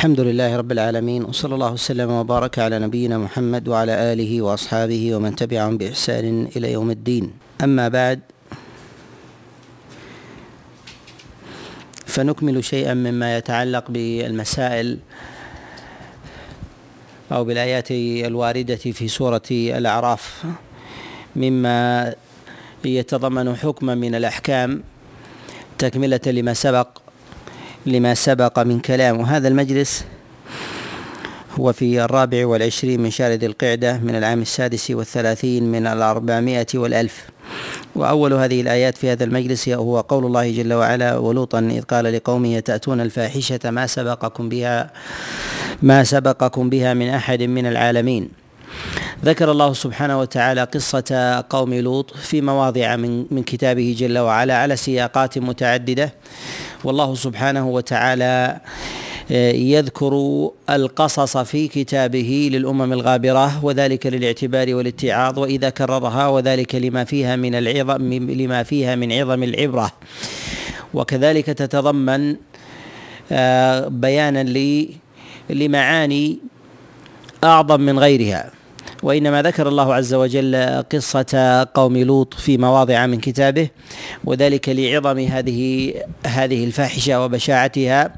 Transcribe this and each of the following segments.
الحمد لله رب العالمين وصلى الله وسلم وبارك على نبينا محمد وعلى آله وأصحابه ومن تبعهم بإحسان إلى يوم الدين. أما بعد فنكمل شيئا مما يتعلق بالمسائل أو بالآيات الواردة في سورة الأعراف مما يتضمن حكما من الأحكام تكملة لما سبق لما سبق من كلام وهذا المجلس هو في الرابع والعشرين من ذي القعدة من العام السادس والثلاثين من الأربعمائة والألف. وأول هذه الآيات في هذا المجلس هو قول الله جل وعلا ولوطا إذ قال لقومه تأتون الفاحشة ما سبقكم بها ما سبقكم بها من أحد من العالمين ذكر الله سبحانه وتعالى قصة قوم لوط في مواضع من من كتابه جل وعلا على سياقات متعددة. والله سبحانه وتعالى آه، يذكر القصص في كتابه للأمم الغابرة وذلك للاعتبار والاتعاظ وإذا كررها وذلك لما فيها من العظم لما فيها من عظم العبرة. وكذلك تتضمن آه، بيانا لمعاني أعظم من غيرها. وإنما ذكر الله عز وجل قصة قوم لوط في مواضع من كتابه وذلك لعظم هذه هذه الفاحشة وبشاعتها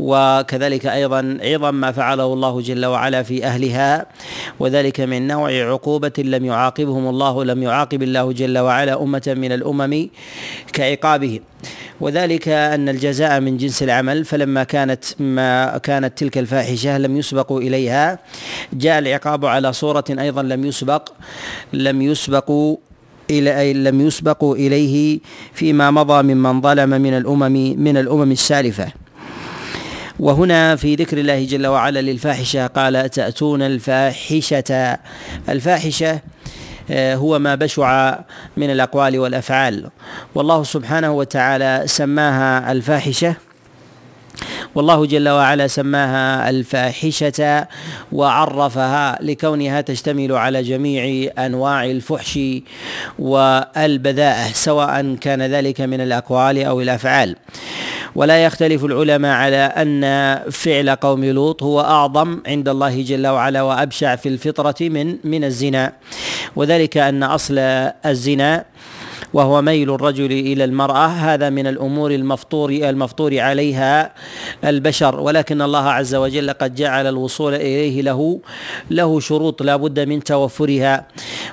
وكذلك أيضا عظم ما فعله الله جل وعلا في أهلها وذلك من نوع عقوبة لم يعاقبهم الله لم يعاقب الله جل وعلا أمة من الأمم كعقابهم وذلك أن الجزاء من جنس العمل فلما كانت ما كانت تلك الفاحشة لم يسبقوا إليها. جاء العقاب على صورة أيضا لم يسبق لم يسبقوا إلى لم يسبقوا إليه فيما مضى ممن ظلم من الأمم من الأمم السالفة. وهنا في ذكر الله جل وعلا للفاحشة قال تأتون الفاحشة؟ الفاحشة هو ما بشع من الأقوال والأفعال. والله سبحانه وتعالى سماها الفاحشة. والله جل وعلا سماها الفاحشة وعرفها لكونها تشتمل على جميع أنواع الفحش والبذاءة سواء كان ذلك من الأقوال أو الأفعال. ولا يختلف العلماء على أن فعل قوم لوط هو أعظم عند الله جل وعلا وأبشع في الفطرة من من الزنا. وذلك أن أصل الزنا وهو ميل الرجل إلى المرأة. هذا من الأمور المفطور المفطور عليها البشر. ولكن الله عز وجل قد جعل الوصول إليه له له شروط لا بد من توفرها.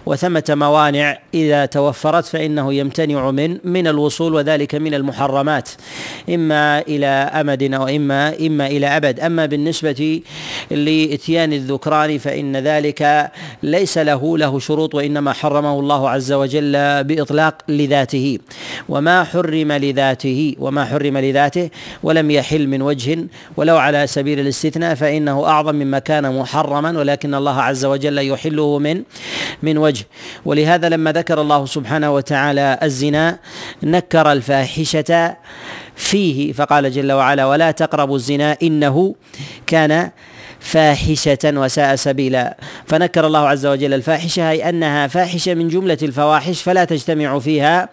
وثمة موانع. إذا توفرت فإنه يمتنع من من الوصول وذلك من المحرمات. إما إلى أمد واما إما إلى أبد. أما بالنسبة لإتيان الذكران فإن ذلك ليس له له شروط وإنما حرمه الله عز وجل بإطلاق لذاته وما حرم لذاته وما حرم لذاته ولم يحل من وجه ولو على سبيل الاستثناء فإنه أعظم مما كان محرما ولكن الله عز وجل يحله من من وجه. ولهذا لما ذكر الله سبحانه وتعالى الزنا نكر الفاحشة فيه فقال جل وعلا ولا تقربوا الزنا إنه كان فاحشة وساء سبيلا. فنكر الله عز وجل الفاحشة أي أنها فاحشة من جملة الفواحش فلا تجتمع فيها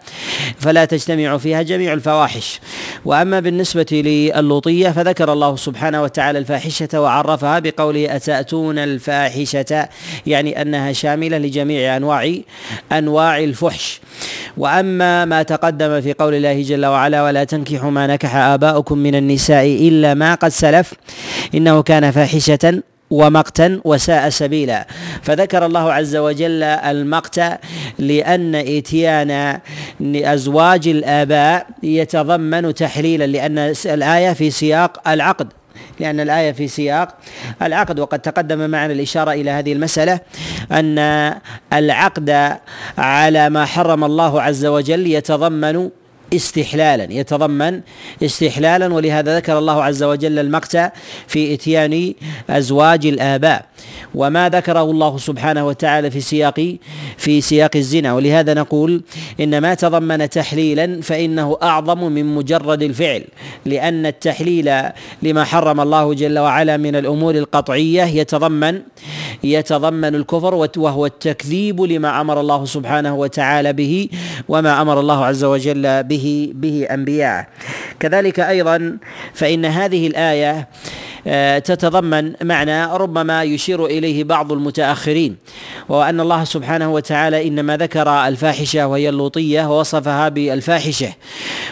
فلا تجتمع فيها جميع الفواحش. وأما بالنسبة للوطية فذكر الله سبحانه وتعالى الفاحشة وعرفها بقوله أتأتون الفاحشة؟ يعني أنها شاملة لجميع أنواع أنواع الفحش. وأما ما تقدم في قول الله جل وعلا ولا تنكحوا ما نكح آباؤكم من النساء إلا ما قد سلف إنه كان ومقتا وساء سبيلا. فذكر الله عز وجل المقت لأن إتيان أزواج الآباء يتضمن تحليلا لأن الآية في سياق العقد. لأن الآية في سياق العقد. وقد تقدم معنا الإشارة إلى هذه المسألة أن العقد على ما حرم الله عز وجل يتضمن استحلالا يتضمن استحلالا ولهذا ذكر الله عز وجل المقتى في إتيان أزواج الآباء. وما ذكره الله سبحانه وتعالى في سياق في سياق الزنا. ولهذا نقول إن ما تضمن تحليلا فإنه أعظم من مجرد الفعل لأن التحليل لما حرم الله جل وعلا من الأمور القطعية يتضمن يتضمن الكفر وهو التكذيب لما أمر الله سبحانه وتعالى به وما أمر الله عز وجل به به أنبياءه. كذلك أيضا فإن هذه الآية تتضمن معنى ربما يشير إليه بعض المتأخرين وأن الله سبحانه وتعالى إنما ذكر الفاحشة وهي اللوطية ووصفها بالفاحشة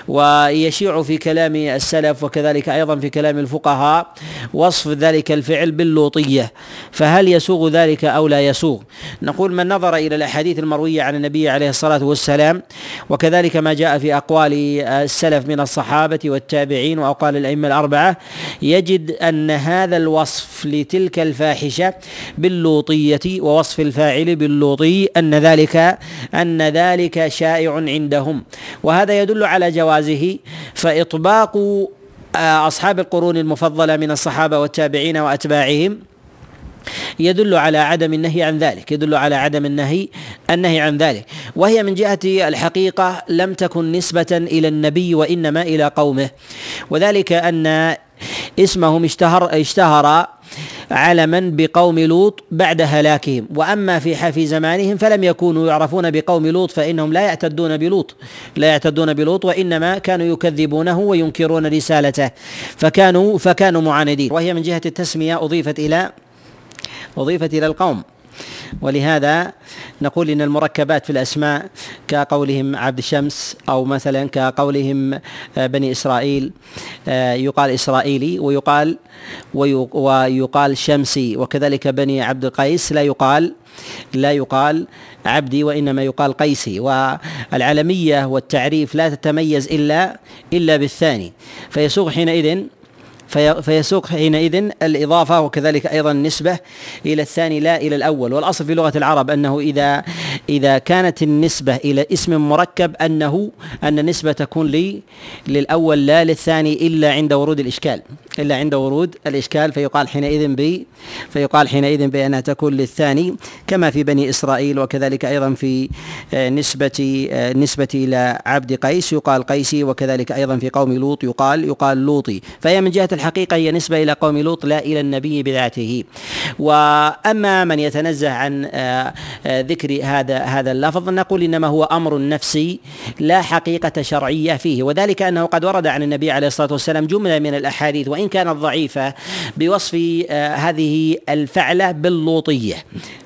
ويشيع في كلام السلف وكذلك أيضا في كلام الفقهاء وصف ذلك الفعل باللوطية فهل يسوغ ذلك أو لا يسوغ؟ نقول من نظر إلى الأحاديث المروية عن النبي عليه الصلاة والسلام وكذلك ما جاء في أقوال السلف من الصحابة والتابعين وأقوال الأئمة الأربعة يجد أن هذا الوصف لتلك الفاحشة باللوطية ووصف الفاعل باللوطي أن ذلك أن ذلك شائع عندهم. وهذا يدل على جوازه فإطباق أصحاب القرون المفضلة من الصحابة والتابعين وأتباعهم يدل على عدم النهي عن ذلك يدل على عدم النهي النهي عن ذلك. وهي من جهة الحقيقة لم تكن نسبة إلى النبي وإنما إلى قومه. وذلك أن اسمهم اشتهر اشتهر علما بقوم لوط بعد هلاكهم. وأما في في زمانهم فلم يكونوا يعرفون بقوم لوط فإنهم لا يعتدون بلوط. لا يعتدون بلوط وإنما كانوا يكذبونه وينكرون رسالته. فكانوا فكانوا معاندين. وهي من جهة التسمية أضيفت إلى أضيفت إلى القوم. ولهذا نقول إن المركبات في الأسماء كقولهم عبد الشمس أو مثلا كقولهم آه، بني إسرائيل آه، يقال إسرائيلي ويقال ويقال شمسي وكذلك بني عبد القيس لا يقال لا يقال عبدي وإنما يقال قيسي. والعلمية والتعريف لا تتميز إلا إلا بالثاني. فيسوغ حينئذ فيسوق حينئذ الإضافة وكذلك أيضا النسبة إلى الثاني لا إلى الأول. والأصل في لغة العرب أنه إذا إذا كانت النسبة إلى اسم مركب أنه أن النسبة تكون لي للأول لا للثاني إلا عند ورود الإشكال. إلا عند ورود الإشكال فيقال حينئذ ب فيقال حينئذ بأنها تكون للثاني كما في بني إسرائيل وكذلك أيضا في آه، نسبة آه، نسبة إلى عبد قيس. يقال قيسي وكذلك أيضا في قوم لوط يقال يقال لوطي. فهي من جهة الحقيقة هي نسبة إلى قوم لوط لا إلى النبي بذاته. وأما من يتنزه عن آه، ذكر هذا هذا اللفظ نقول إنما هو أمر نفسي لا حقيقة شرعية فيه. وذلك أنه قد ورد عن النبي عليه الصلاة والسلام جملة من الأحاديث وإن كانت ضعيفة بوصف آه، هذه الفعلة باللوطية.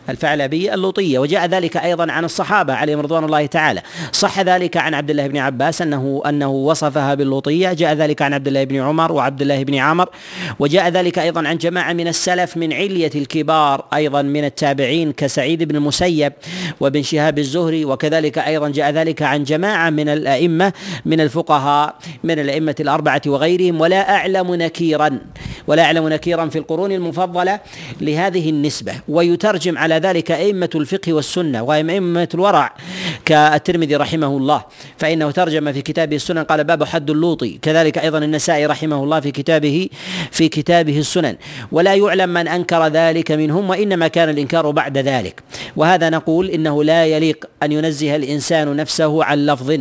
الفعل به اللوطية وجاء ذلك أيضا عن الصحابة عليهم رضوان الله تعالى. صح ذلك عن عبد الله بن عباس أنه أنه وصفها باللوطية جاء ذلك عن عبد الله بن عمر وعبد الله بن عمر. وجاء ذلك أيضا عن جماعة من السلف من علية الكبار أيضا من التابعين كسعيد بن المسيب وابن شهاب الزهري. وكذلك أيضا جاء ذلك عن جماعة من الأئمة من الفقهاء من الأئمة الأربعة وغيرهم. ولا أعلم نكيرا ولا أعلم نكيرا في القرون المفضلة لهذه النسبة. ويترجم على ذلك أئمة الفقه والسنة وأئمة الورع كالترمذي رحمه الله فإنه ترجم في كتابه السنن قال باب حد اللوطي كذلك أيضا النسائي رحمه الله في كتابه في كتابه السنن. ولا يعلم من أنكر ذلك منهم وإنما كان الإنكار بعد ذلك. وهذا نقول إنه لا يليق أن ينزه الإنسان نفسه عن لفظ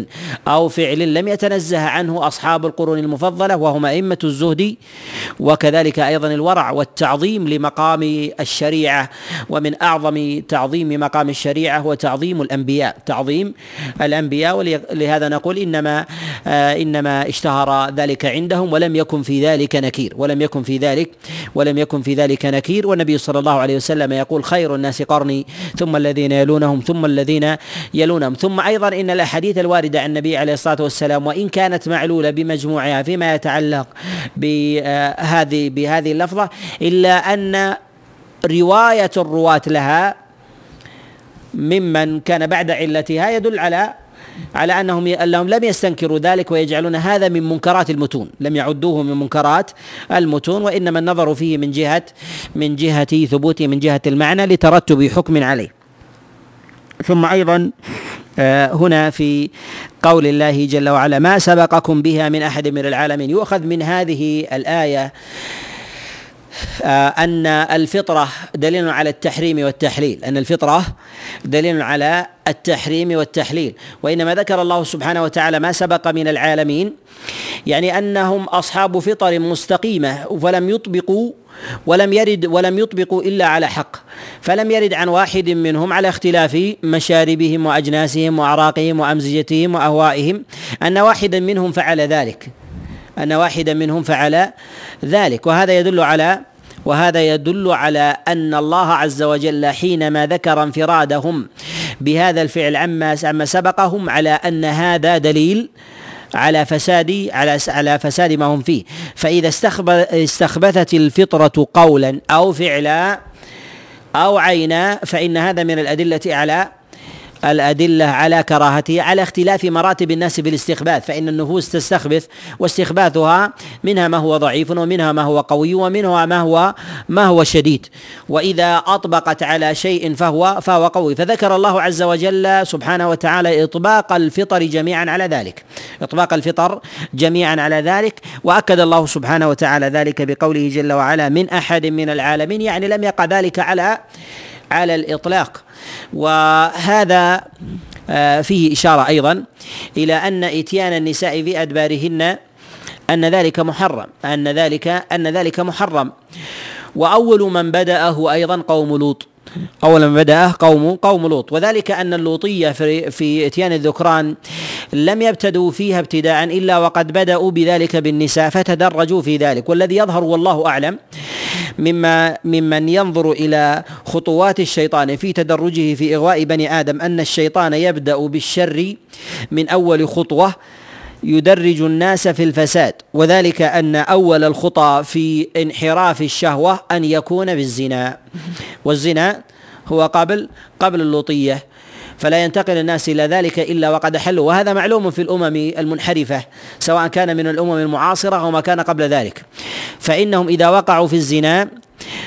أو فعل لم يتنزه عنه أصحاب القرون المفضلة وهم أئمة الزهد. وكذلك أيضا الورع والتعظيم لمقام الشريعة ومن أعظم اعظم تعظيم مقام الشريعة هو تعظيم الأنبياء. تعظيم الأنبياء ولهذا نقول إنما آه إنما اشتهر ذلك عندهم ولم يكن في ذلك نكير. ولم يكن في ذلك ولم يكن في ذلك نكير. والنبي صلى الله عليه وسلم يقول خير الناس قرني ثم الذين يلونهم ثم الذين يلونهم. ثم أيضا إن الأحاديث الواردة عن النبي عليه الصلاة والسلام وإن كانت معلولة بمجموعها فيما يتعلق بهذه بهذه اللفظة إلا أن رواية الرواة لها ممن كان بعد علتها يدل على على أنهم أنهم لم يستنكروا ذلك ويجعلون هذا من منكرات المتون، لم يعدوه من منكرات المتون وإنما النظر فيه من جهه من جهة ثبوته من جهة المعنى لترتب حكم عليه. ثم أيضا آه، هنا في قول الله جل وعلا ما سبقكم بها من أحد من العالمين يؤخذ من هذه الآية أن الفطرة دليل على التحريم والتحليل. أن الفطرة دليل على التحريم والتحليل. وإنما ذكر الله سبحانه وتعالى ما سبق من العالمين يعني أنهم أصحاب فطر مستقيمة ولم يطبقوا ولم يرد ولم يطبقوا إلا على حق. فلم يرد عن واحد منهم على اختلاف مشاربهم وأجناسهم وأعراقهم وأمزجتهم وأهوائهم أن واحدا منهم فعل ذلك. أن واحدا منهم فعل ذلك. وهذا يدل على وهذا يدل على أن الله عز وجل حينما ذكر انفرادهم بهذا الفعل عما عما سبقهم على أن هذا دليل على فساد على على فساد ما هم فيه. فإذا استخبثت الفطرة قولا أو فعلا أو عينا فإن هذا من الأدلة على الأدلة على كراهته على اختلاف مراتب الناس في الاستخباث فإن النفوس تستخبث واستخباثها منها ما هو ضعيف ومنها ما هو قوي ومنها ما هو ما هو شديد. وإذا أطبقت على شيء فهو فهو قوي. فذكر الله عز وجل سبحانه وتعالى إطباق الفطر جميعا على ذلك. إطباق الفطر جميعا على ذلك وأكد الله سبحانه وتعالى ذلك بقوله جل وعلا من أحد من العالمين. يعني لم يقع ذلك على على الإطلاق. وهذا آه، فيه إشارة أيضا إلى أن إتيان النساء في أدبارهن أن ذلك محرم أن ذلك أن ذلك محرم. وأول من بدأه أيضا قوم لوط. أول من بدأه قوم قوم لوط. وذلك أن اللوطية في, في إتيان الذكران لم يبتدوا فيها ابتداء إلا وقد بدأوا بذلك بالنساء فتدرجوا في ذلك. والذي يظهر والله أعلم مما ممن ينظر إلى خطوات الشيطان في تدرجه في إغواء بني آدم أن الشيطان يبدأ بالشر من أول خطوة يدرج الناس في الفساد وذلك أن أول الخطى في انحراف الشهوة أن يكون بالزنا. والزنا هو قبل قبل اللوطيه فلا ينتقل الناس إلى ذلك إلا وقد حلوا. وهذا معلوم في الأمم المنحرفة سواء كان من الأمم المعاصرة أو ما كان قبل ذلك. فإنهم إذا وقعوا في الزنا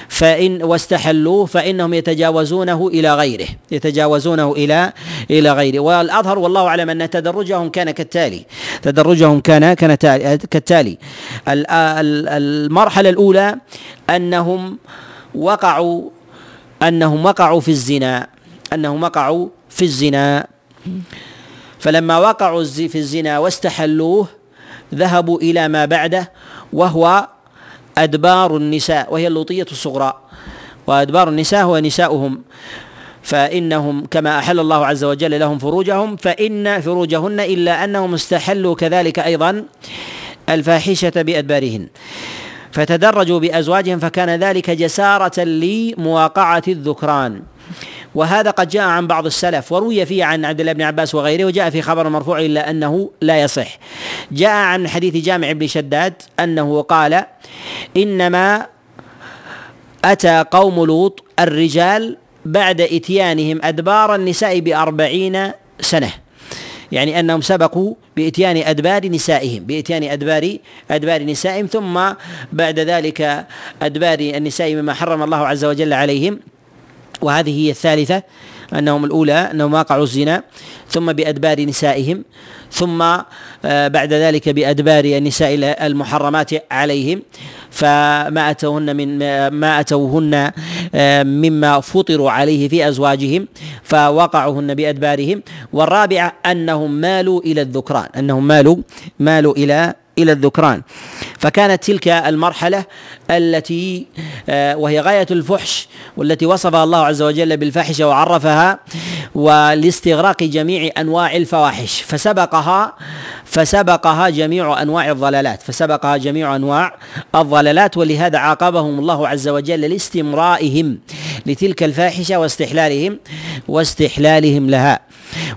فإن واستحلوه فإنهم يتجاوزونه إلى غيره يتجاوزونه إلى إلى غيره. والأظهر والله أعلم أن تدرجهم كان كالتالي. تدرجهم كان كان كالتالي. المرحلة الأولى أنهم وقعوا أنهم وقعوا في الزنا أنهم وقعوا في الزنا. فلما وقعوا في الزنا واستحلوه ذهبوا إلى ما بعده وهو أدبار النساء وهي اللوطية الصغرى. وأدبار النساء هو نساؤهم. فإنهم كما أحل الله عز وجل لهم فروجهم فإن فروجهن إلا أنهم استحلوا كذلك أيضا الفاحشة بأدبارهن. فتدرجوا بأزواجهم فكان ذلك جسارة لمواقعة الذكران. وهذا قد جاء عن بعض السلف وروي فيه عن عبد الله بن عباس وغيره وجاء في خبر مرفوع إلا أنه لا يصح. جاء عن حديث جامع بن شداد أنه قال إنما أتى قوم لوط الرجال بعد إتيانهم أدبار النساء بأربعين سنة. يعني أنهم سبقوا بإتيان أدبار نسائهم بإتيان أدبار أدبار نسائهم ثم بعد ذلك أدبار النساء مما حرم الله عز وجل عليهم. وهذه هي الثالثة أنهم الأولى أنهم وقعوا الزنا ثم بأدبار نسائهم ثم آه، بعد ذلك بأدبار النساء المحرمات عليهم فما أتوهن من ما أتوهن آه، مما فطروا عليه في أزواجهم فوقعوهن بأدبارهم والرابعة أنهم مالوا إلى الذكران أنهم مالوا مالوا إلى إلى الذكران. فكانت تلك المرحلة التي آه، وهي غاية الفحش والتي وصفها الله عز وجل بالفاحشه وعرفها ولاستغراق جميع أنواع الفواحش. فسبقها فسبقها جميع أنواع الضلالات فسبقها جميع أنواع الضلالات ولهذا عاقبهم الله عز وجل لاستمرائهم لتلك الفاحشة واستحلالهم واستحلالهم لها.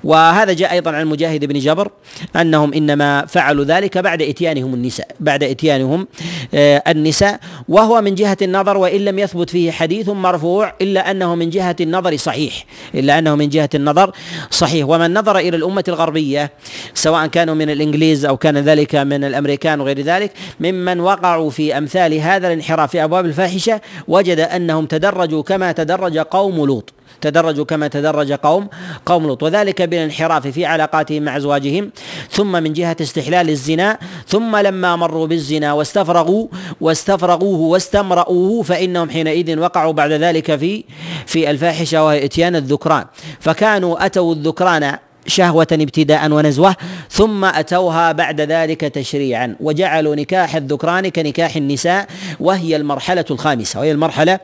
وهذا جاء أيضا عن مجاهد بن جبر أنهم إنما فعلوا ذلك بعد إتيانهم النساء بعد إتيانهم آه، النساء وهو من جهة النظر وإن لم يثبت فيه حديث مرفوع إلا أنه من جهة النظر صحيح إلا أنه من جهة النظر صحيح. ومن نظر إلى الأمة الغربية سواء كانوا من الإنجليز أو كان ذلك من الأمريكان وغير ذلك ممن وقعوا في أمثال هذا الانحراف في أبواب الفاحشة وجد أنهم تدرجوا كما تدرج قوم لوط. تدرجوا كما تدرج قوم قوم لوط. وذلك بالانحراف في علاقاتهم مع أزواجهم ثم من جهة استحلال الزنا ثم لما مروا بالزنا واستفرغوا واستفرغوه واستمرؤوه فإنهم حينئذ وقعوا بعد ذلك في في الفاحشة وهي إتيان الذكران. فكانوا أتوا الذكران شهوة ابتداء ونزوة ثم أتوها بعد ذلك تشريعا وجعلوا نكاح الذكران كنكاح النساء وهي المرحلة الخامسة وهي المرحلة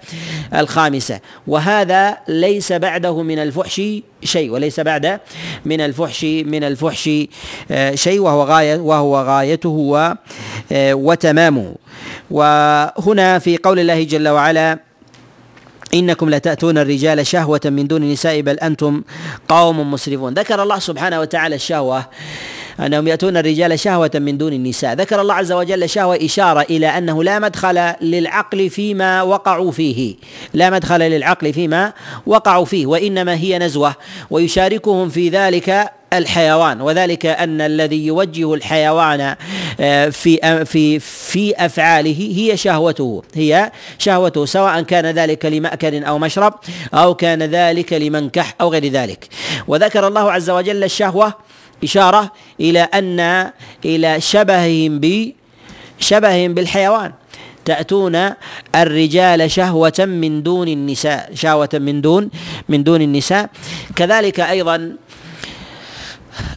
الخامسة. وهذا ليس بعده من الفحش شيء وليس بعد من الفحش من الفحش آه، شيء وهو غاية وهو غايته آه، وتمامه. وهنا في قول الله جل وعلا إنكم لتأتون الرجال شهوة من دون النساء بل أنتم قوم مسرفون. ذكر الله سبحانه وتعالى الشهوة أنهم يأتون الرجال شهوة من دون النساء. ذكر الله عز وجل الشهوة إشارة إلى أنه لا مدخل للعقل فيما وقعوا فيه. لا مدخل للعقل فيما وقعوا فيه وإنما هي نزوة ويشاركهم في ذلك الحيوان وذلك أن الذي يوجه الحيوان آه، في في في أفعاله هي شهوته هي شهوته سواء كان ذلك لمأكل أو مشرب أو كان ذلك لمنكح أو غير ذلك. وذكر الله عز وجل الشهوة إشارة إلى أن إلى شبههم ب شبههم بالحيوان. تأتون الرجال شهوة من دون النساء شهوة من دون من دون النساء. كذلك أيضا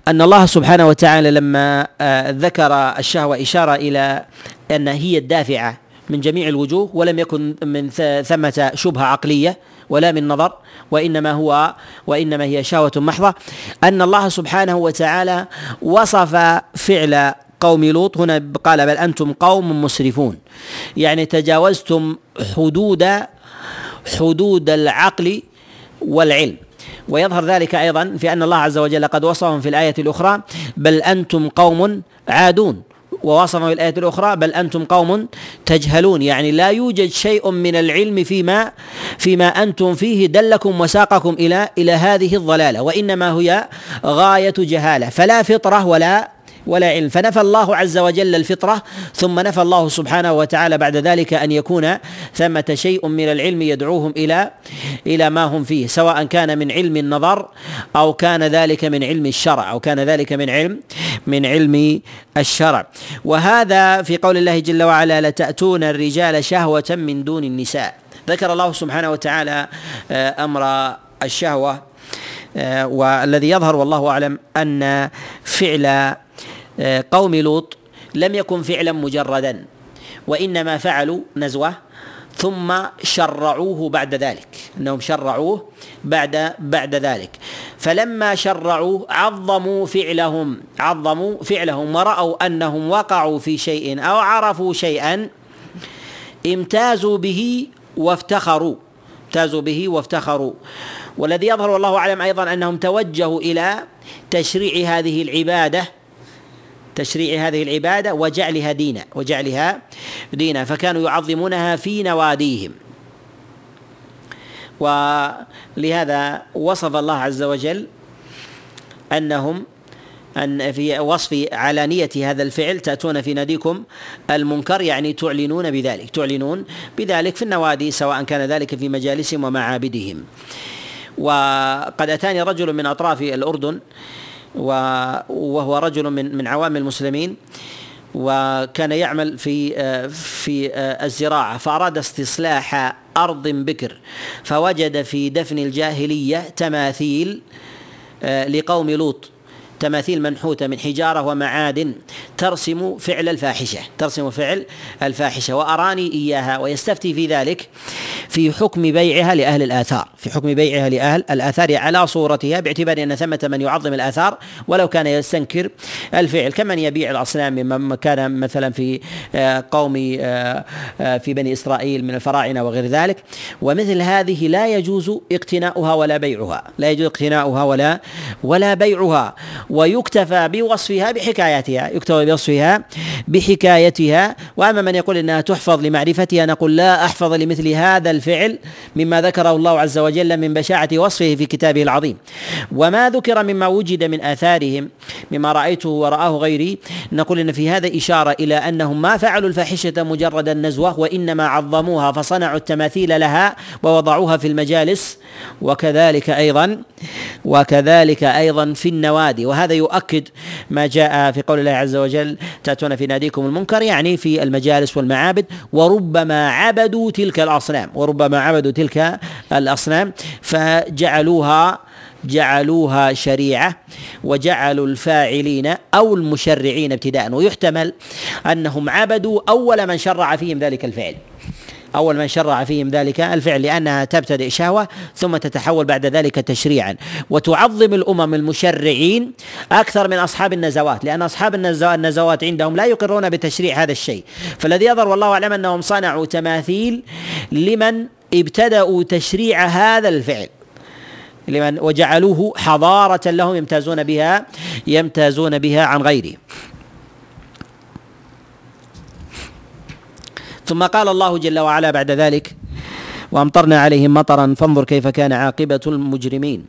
أن الله سبحانه وتعالى لما آه، ذكر الشهوة إشارة إلى أن هي الدافعة من جميع الوجوه ولم يكن من ثمة شبهة عقلية ولا من نظر وإنما هو وإنما هي شهوة محضة. أن الله سبحانه وتعالى وصف فعل قوم لوط. هنا قال بل أنتم قوم مسرفون. يعني تجاوزتم حدود حدود العقل والعلم. ويظهر ذلك أيضا في أن الله عز وجل قد وصفهم في الآية الأخرى بل أنتم قوم عادون. ووصفهم في الآية الأخرى بل أنتم قوم تجهلون. يعني لا يوجد شيء من العلم فيما فيما أنتم فيه دلكم وساقكم إلى إلى هذه الضلالة. وإنما هي غاية جهالة. فلا فطرة ولا ولا علم. فنفى الله عز وجل الفطرة ثم نفى الله سبحانه وتعالى بعد ذلك أن يكون ثمة شيء من العلم يدعوهم إلى إلى ما هم فيه سواء كان من علم النظر أو كان ذلك من علم الشرع أو كان ذلك من علم من علم الشرع. وهذا في قول الله جل وعلا لتأتون الرجال شهوة من دون النساء ذكر الله سبحانه وتعالى آه، أمر الشهوة آه، والذي يظهر والله أعلم أن فعل قوم لوط لم يكن فعلا مجردا وإنما فعلوا نزوة ثم شرعوه بعد ذلك إنهم شرعوه بعد بعد ذلك. فلما شرعوه عظموا فعلهم عظموا فعلهم ورأوا أنهم وقعوا في شيء أو عرفوا شيئا امتازوا به وافتخروا امتازوا به وافتخروا. والذي يظهر والله أعلم أيضا أنهم توجهوا إلى تشريع هذه العبادة تشريع هذه العبادة وجعلها دينا وجعلها دينا فكانوا يعظمونها في نواديهم. ولهذا وصف الله عز وجل أنهم أن في وصف علانية هذا الفعل تأتون في ناديكم المنكر يعني تعلنون بذلك تعلنون بذلك في النوادي سواء كان ذلك في مجالسهم ومعابدهم. وقد أتاني رجل من أطراف الأردن وهو رجل من من عوام المسلمين وكان يعمل في في الزراعة فأراد استصلاح أرض بكر فوجد في دفن الجاهلية تماثيل لقوم لوط. تماثيل منحوتة من حجارة ومعادن ترسم فعل الفاحشة ترسم فعل الفاحشة وأراني إياها ويستفتي في ذلك في حكم بيعها لأهل الآثار في حكم بيعها لأهل الآثار على صورتها باعتبار أن ثمة من يعظم الآثار ولو كان يستنكر الفعل. كمن يبيع الأصنام مما كان مثلا في آه، قوم آه، آه، في بني إسرائيل من الفراعنة وغير ذلك. ومثل هذه لا يجوز اقتناؤها ولا بيعها لا يجوز اقتناؤها ولا ولا بيعها. ويكتفى بوصفها بحكايتها يكتفى بوصفها بحكايتها. وأما من يقول إنها تحفظ لمعرفتها نقول لا أحفظ لمثل هذا الفعل مما ذكره الله عز وجل من بشاعة وصفه في كتابه العظيم. وما ذكر مما وجد من آثارهم مما رأيته ورآه غيري نقول إن في هذا إشارة إلى أنهم ما فعلوا الفاحشة مجرد النزوة وإنما عظموها فصنعوا التماثيل لها ووضعوها في المجالس. وكذلك أيضا وكذلك أيضا في النوادي. وهذا يؤكد ما جاء في قول الله عز وجل تأتون في ناديكم المنكر يعني في المجالس والمعابد وربما عبدوا تلك الأصنام وربما عبدوا تلك الأصنام فجعلوها جعلوها شريعة وجعلوا الفاعلين أو المشرعين ابتداء ويحتمل أنهم عبدوا أول من شرع فيهم ذلك الفعل. أول من شرع فيهم ذلك الفعل لأنها تبتدئ شهوة ثم تتحول بعد ذلك تشريعا. وتعظم الأمم المشرعين أكثر من أصحاب النزوات لأن أصحاب النزوات عندهم لا يقرون بتشريع هذا الشيء. فالذي يظهر والله أعلم أنهم صنعوا تماثيل لمن ابتدأوا تشريع هذا الفعل لمن وجعلوه حضارة لهم يمتازون بها يمتازون بها عن غيره. ثم قال الله جل وعلا بعد ذلك وأمطرنا عليهم مطرا فانظر كيف كان عاقبة المجرمين.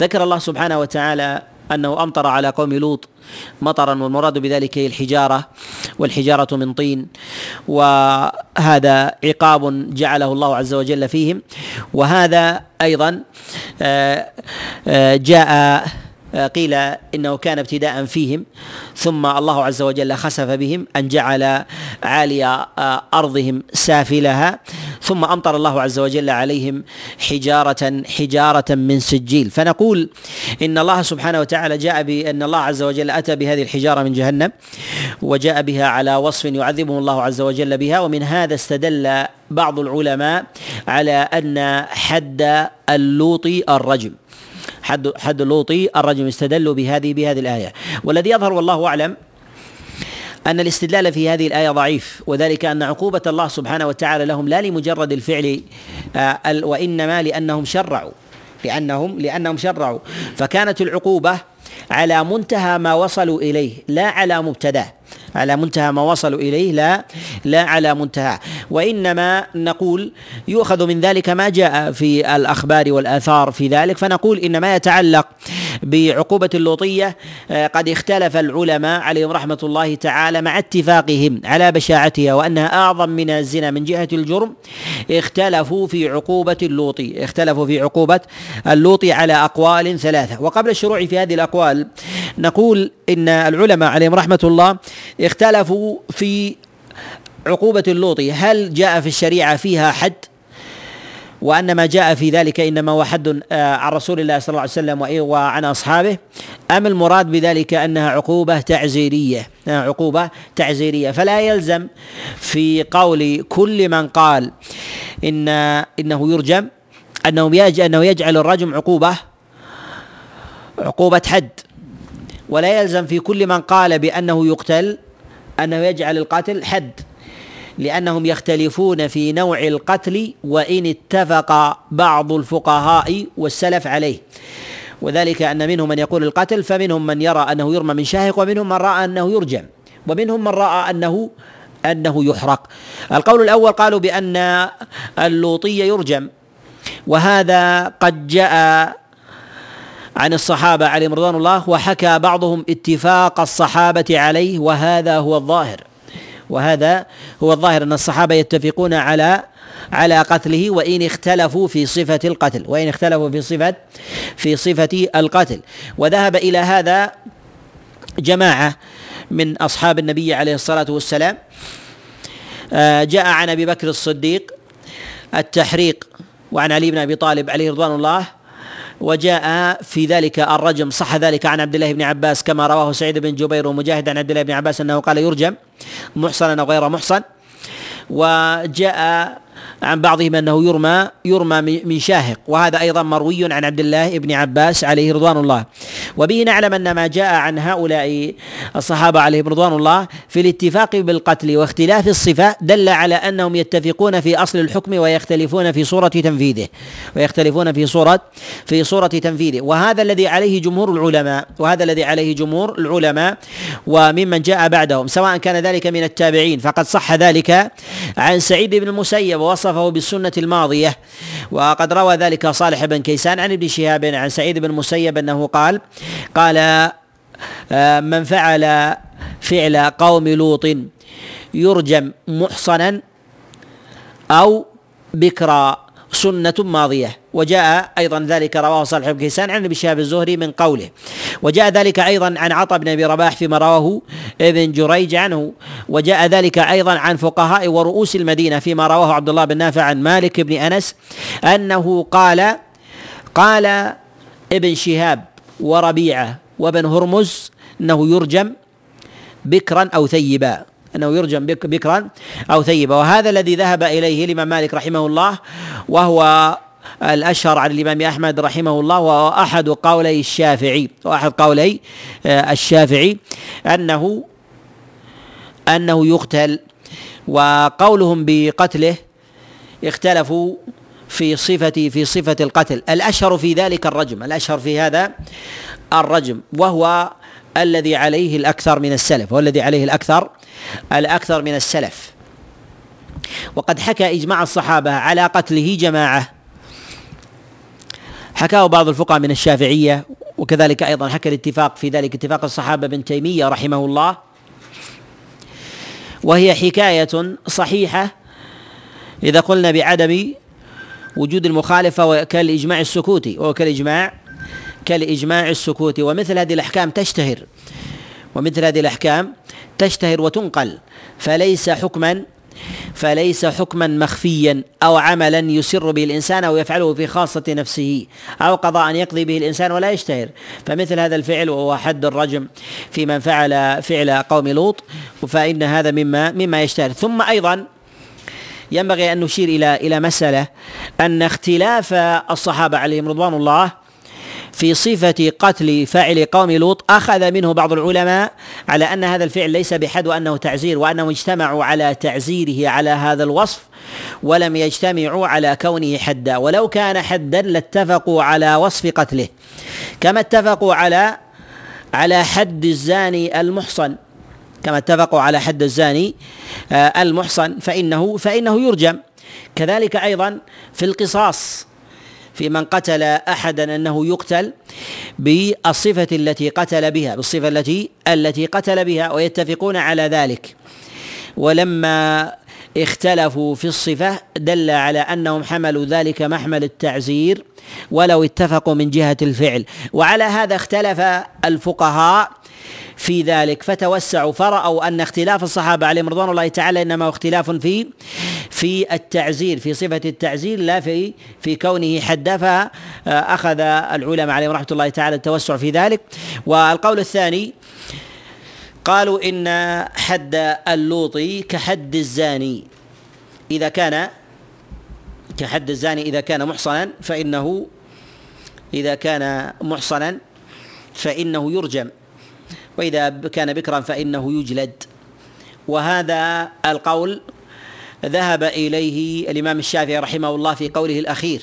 ذكر الله سبحانه وتعالى أنه أمطر على قوم لوط مطرا والمراد بذلك هي الحجارة والحجارة من طين وهذا عقاب جعله الله عز وجل فيهم. وهذا أيضا آه، آه، جاء قيل إنه كان ابتداء فيهم ثم الله عز وجل خسف بهم أن جعل عالي آه، أرضهم سافلها ثم أمطر الله عز وجل عليهم حجارة حجارة من سجيل. فنقول إن الله سبحانه وتعالى جاء بان الله عز وجل أتى بهذه الحجارة من جهنم وجاء بها على وصف يعذبهم الله عز وجل بها ومن هذا استدل بعض العلماء على أن حد اللوط الرجم. حد حد اللوطي الرجم استدلوا بهذه بهذه الآية. والذي يظهر والله أعلم أن الاستدلال في هذه الآية ضعيف وذلك أن عقوبة الله سبحانه وتعالى لهم لا لمجرد الفعل آه، وإنما لأنهم شرعوا لأنهم لأنهم شرعوا. فكانت العقوبة على منتهى ما وصلوا إليه لا على مبتداه على منتهى ما وصلوا إليه لا لا على منتهى. وإنما نقول يؤخذ من ذلك ما جاء في الأخبار والآثار في ذلك فنقول ان ما يتعلق بعقوبة اللوطية آه، قد اختلف العلماء عليهم رحمة الله تعالى مع اتفاقهم على بشاعتها وأنها أعظم من الزنا من جهة الجرم. اختلفوا في عقوبة اللوطي اختلفوا في عقوبة اللوطي على أقوال ثلاثة. وقبل الشروع في هذه الأقوال نقول إن العلماء عليهم رحمة الله اختلفوا في عقوبة اللوط. هل جاء في الشريعة فيها حد؟ وأن ما جاء في ذلك إنما هو حد آه، عن رسول الله صلى الله عليه وسلم وعن أصحابه. أم المراد بذلك أنها عقوبة تعزيرية عقوبة تعزيرية. فلا يلزم في قول كل من قال إن إنه يرجم أنه أنه يجعل الرجم عقوبة عقوبة حد. ولا يلزم في كل من قال بأنه يقتل أنه يجعل القتل حد لأنهم يختلفون في نوع القتل وإن اتفق بعض الفقهاء والسلف عليه. وذلك أن منهم من يقول القتل فمنهم من يرى أنه يرمى من شاهق ومنهم من رأى أنه يرجم ومنهم من رأى أنه أنه يحرق. القول الأول قالوا بأن اللوطي يرجم وهذا قد جاء عن الصحابة عليهم رضوان الله وحكى بعضهم اتفاق الصحابة عليه وهذا هو الظاهر. وهذا هو الظاهر أن الصحابة يتفقون على على قتله وإن اختلفوا في صفة القتل وإن اختلفوا في صفة في صفة القتل. وذهب إلى هذا جماعة من أصحاب النبي عليه الصلاة والسلام. آه، جاء عن أبي بكر الصديق التحريق وعن علي بن أبي طالب عليه رضوان الله. وجاء في ذلك الرجم صح ذلك عن عبد الله بن عباس كما رواه سعيد بن جبير ومجاهد عن عبد الله بن عباس أنه قال يرجم محصنا أو غير محصن. وجاء عن بعضهم أنه يرمى يرمى من شاهق. وهذا أيضا مروي عن عبد الله بن عباس عليه رضوان الله. وبه نعلم أن ما جاء عن هؤلاء الصحابة عليهم رضوان الله في الاتفاق بالقتل واختلاف الصفة دل على أنهم يتفقون في أصل الحكم ويختلفون في صورة تنفيذه. ويختلفون في صورة في صورة تنفيذه. وهذا الذي عليه جمهور العلماء وهذا الذي عليه جمهور العلماء وممن جاء بعدهم. سواء كان ذلك من التابعين فقد صح ذلك عن سعيد بن المسيب وصفه بالسنة الماضية. وقد روى ذلك صالح بن كيسان عن ابن شهاب عن سعيد بن المسيب أنه قال قال آه، من فعل فعل قوم لوط يرجم محصنا أو بكرا سنة ماضية. وجاء أيضا ذلك رواه صالح بن كيسان عن ابي شهاب الزهري من قوله. وجاء ذلك أيضا عن عطاء بن أبي رباح فيما رواه ابن جريج عنه. وجاء ذلك أيضا عن فقهاء ورؤوس المدينة فيما رواه عبد الله بن نافع عن مالك بن أنس أنه قال قال ابن شهاب وربيعة وابن هرمز أنه يرجم بكرا أو ثيبا. أنه يرجم بكرا أو ثيبا. وهذا الذي ذهب إليه الإمام مالك رحمه الله وهو الأشهر عن الإمام أحمد رحمه الله وهو أحد قولي الشافعي. وأحد قولي آه، الشافعي. أنه أنه يقتل وقولهم بقتله اختلفوا في صفة في صفة القتل. الأشهر في ذلك الرجم. الأشهر في هذا الرجم. وهو الذي عليه الأكثر من السلف والذي عليه الأكثر الأكثر من السلف. وقد حكى إجماع الصحابة على قتله جماعة. حكاه بعض الفقهاء من الشافعية وكذلك أيضا حكى الاتفاق في ذلك اتفاق الصحابة بن تيمية رحمه الله. وهي حكاية صحيحة. إذا قلنا بعدم وجود المخالفة كالإجماع السكوتي وهو كالإجماع كالإجماع السكوتي ومثل هذه الأحكام تشتهر. ومثل هذه الأحكام تشتهر وتنقل. فليس حكما فليس حكما مخفيا أو عملا يسر به الإنسان أو يفعله في خاصة نفسه أو قضاء يقضي به الإنسان ولا يشتهر. فمثل هذا الفعل وهو حد الرجم في من فعل فعل قوم لوط فإن هذا مما مما يشتهر. ثم أيضا ينبغي أن نشير إلى إلى مسألة أن اختلاف الصحابة عليهم رضوان الله في صفة قتل فاعل قوم لوط أخذ منه بعض العلماء على أن هذا الفعل ليس بحد وأنه تعزير وأنهم اجتمعوا على تعزيره على هذا الوصف ولم يجتمعوا على كونه حدا ولو كان حدا لاتفقوا على وصف قتله كما اتفقوا على على حد الزاني المحصن. كما اتفقوا على حد الزاني آه، المحصن فإنه فإنه يرجم. كذلك أيضا في القصاص. في من قتل احدا أنه يقتل بالصفه التي قتل بها بالصفة التي التي قتل بها ويتفقون على ذلك. ولما اختلفوا في الصفة دل على أنهم حملوا ذلك محمل التعزير ولو اتفقوا من جهة الفعل. وعلى هذا اختلف الفقهاء في ذلك. فتوسعوا فرأوا أن اختلاف الصحابة عليهم رضوان الله تعالى إنما هو اختلاف في في التعزير في صفة التعزير لا في في كونه حدا فأخذ العلماء عليهم رحمة الله تعالى التوسع في ذلك. والقول الثاني قالوا إن حد اللوطي كحد الزاني. إذا كان كحد الزاني إذا كان محصنا فإنه إذا كان محصنا فإنه يرجم. وإذا كان بكرا فإنه يجلد. وهذا القول ذهب إليه الإمام الشافعي رحمه الله في قوله الأخير.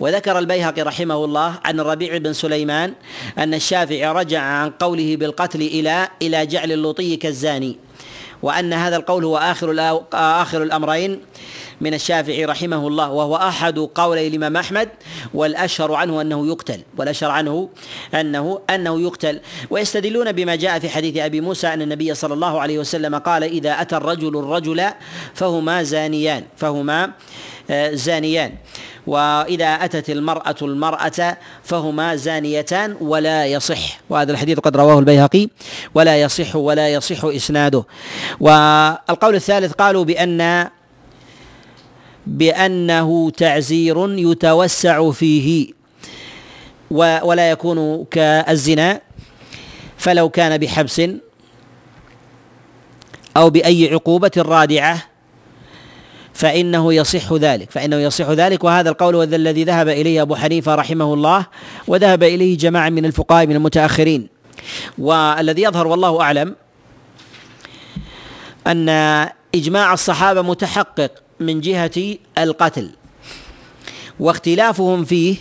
وذكر البيهقي رحمه الله عن الربيع بن سليمان أن الشافعي رجع عن قوله بالقتل إلى إلى جعل اللوطي كالزاني. وأن هذا القول هو آخر آخر الأمرين من الشافعي رحمه الله وهو أحد قولي الإمام أحمد والأشهر عنه أنه يقتل والأشهر عنه أنه أنه يقتل. ويستدلون بما جاء في حديث أبي موسى أن النبي صلى الله عليه وسلم قال إذا أتى الرجل الرجل فهما زانيان فهما آه، زانيان. وإذا أتت المرأة المرأة فهما زانيتان ولا يصح. وهذا الحديث قد رواه البيهقي. ولا يصح ولا يصح إسناده. والقول الثالث قالوا بأن بأنه تعزير يتوسع فيه ولا يكون كالزنا. فلو كان بحبس أو بأي عقوبة رادعة فإنه يصح ذلك فإنه يصح ذلك وهذا القول هو الذي ذهب إليه أبو حنيفة رحمه الله وذهب إليه جماعة من الفقهاء من المتأخرين. والذي يظهر والله أعلم أن إجماع الصحابة متحقق من جهة القتل واختلافهم فيه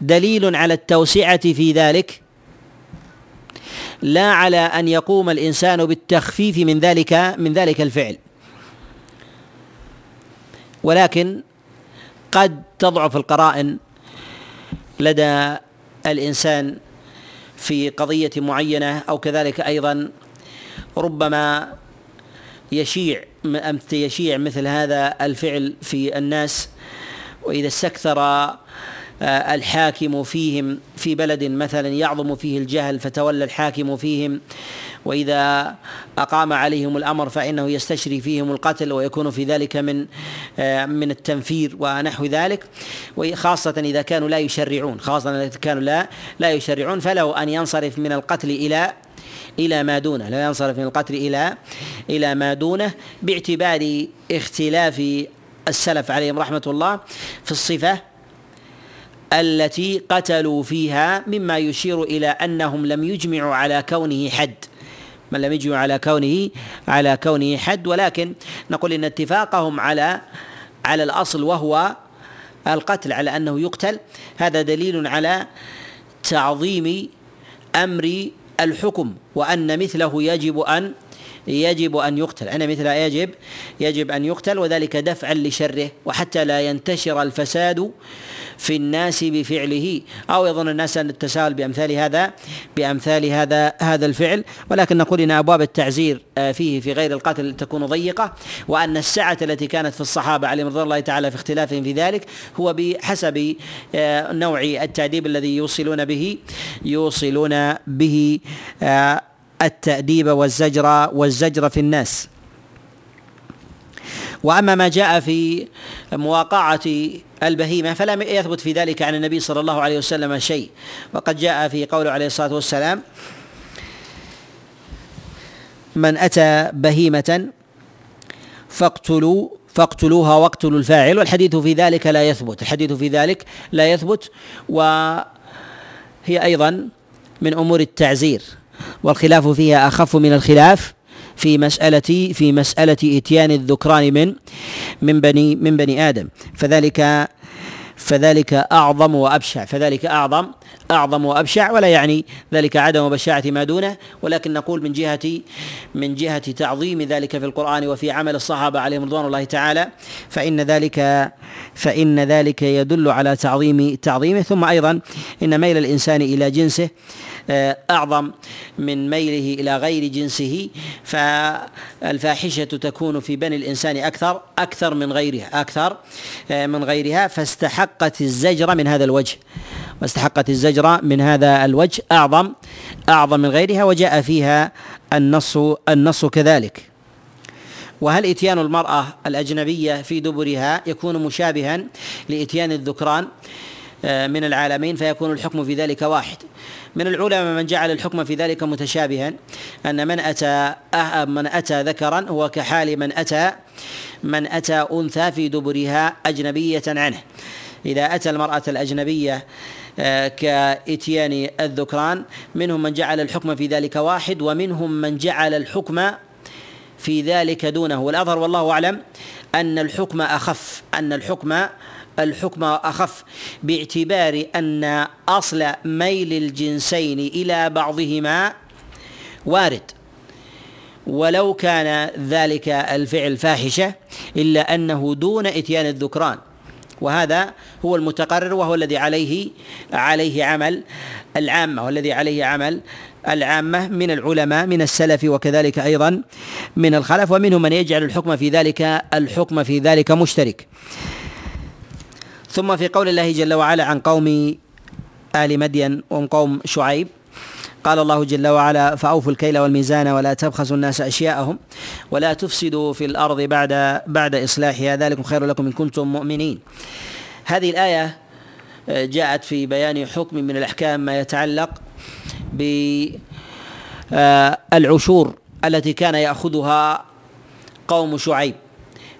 دليل على التوسعة في ذلك لا على أن يقوم الإنسان بالتخفيف من ذلك من ذلك الفعل. ولكن قد تضعف القرائن لدى الإنسان في قضية معينة أو كذلك أيضا ربما يشيع يشيع مثل هذا الفعل في الناس وإذا استكثر آه، الحاكم فيهم في بلد مثلا يعظم فيه الجهل فتولى الحاكم فيهم وإذا أقام عليهم الأمر فإنه يستشري فيهم القتل ويكون في ذلك من آه، من التنفير ونحو ذلك. وخاصة إذا كانوا لا يشرعون خاصة إذا كانوا لا لا يشرعون فله أن ينصرف من القتل إلى إلى ما دونه لا ينصرف من القتل إلى إلى ما دونه باعتبار اختلاف السلف عليهم رحمة الله في الصفة التي قتلوا فيها مما يشير إلى أنهم لم يجمعوا على كونه حد. من لم يجمع على كونه على كونه حد ولكن نقول إن اتفاقهم على على الأصل وهو القتل على أنه يقتل هذا دليل على تعظيم أمر الحكم وأن مثله يجب أن يجب أن يقتل. ان مثله يجب يجب أن يقتل وذلك دفعا لشره وحتى لا ينتشر الفساد في الناس بفعله أو يظن الناس أن التساهل بأمثال هذا بأمثال هذا هذا الفعل. ولكن نقول إن أبواب التعزير آه، فيه في غير القتل تكون ضيقة وأن السعة التي كانت في الصحابة عليهم رضي الله تعالى في اختلافهم في ذلك هو بحسب آه، نوع التاديب الذي يوصلون به يوصلون به آه، التأديب والزجر والزجر في الناس. وأما ما جاء في مواقعة البهيمة فلم يثبت في ذلك عن النبي صلى الله عليه وسلم شيء. وقد جاء في قوله عليه الصلاة والسلام من أتى بهيمة فاقتلوا فاقتلوها واقتلوا الفاعل. والحديث في ذلك لا يثبت. الحديث في ذلك لا يثبت. وهي أيضا من أمور التعزير. والخلاف فيها أخف من الخلاف في مسألة في مسألة إتيان الذكران من من بني من بني آدم. فذلك فذلك أعظم وأبشع. فذلك أعظم أعظم وأبشع ولا يعني ذلك عدم بشاعة ما دونه. ولكن نقول من جهة من جهة تعظيم ذلك في القرآن وفي عمل الصحابة عليهم رضوان الله تعالى فإن ذلك فإن ذلك يدل على تعظيم تعظيمه. ثم أيضا إن ميل الإنسان إلى جنسه أعظم من ميله إلى غير جنسه فالفاحشة تكون في بني الإنسان أكثر أكثر من غيرها أكثر آه، من غيرها فاستحقت الزجر من هذا الوجه. واستحقت الزجر من هذا الوجه أعظم أعظم من غيرها وجاء فيها النص النص كذلك. وهل إتيان المرأة الأجنبية في دبرها يكون مشابها لإتيان الذكران آه، من العالمين؟ فيكون الحكم في ذلك واحد. من العلماء من جعل الحكم في ذلك متشابها أن من أتى أه، من أتى ذكرا هو كحال من أتى من أتى أنثى في دبرها أجنبية عنه. إذا أتى المرأة الأجنبية آه، كإتيان الذكران منهم من جعل الحكم في ذلك واحد ومنهم من جعل الحكم في ذلك دونه. والأظهر والله أعلم أن الحكم أخف أن الحكم الحكم أخف باعتبار أن أصل ميل الجنسين إلى بعضهما وارد. ولو كان ذلك الفعل فاحشة إلا أنه دون إتيان الذكران. وهذا هو المتقرر وهو الذي عليه عليه عمل العامة والذي عليه عمل العامة من العلماء من السلف وكذلك أيضا من الخلف ومنهم من يجعل الحكم في ذلك الحكم في ذلك مشترك. ثم في قول الله جل وعلا عن قوم آل مدين وهم قوم شعيب قال الله جل وعلا فأوفوا الكيل والميزان ولا تبخسوا الناس أشياءهم ولا تفسدوا في الأرض بعد بعد إصلاحها ذلكم خير لكم إن كنتم مؤمنين. هذه الآية آه، جاءت في بيان حكم من الأحكام ما يتعلق بالعشور آه، التي كان يأخذها قوم شعيب.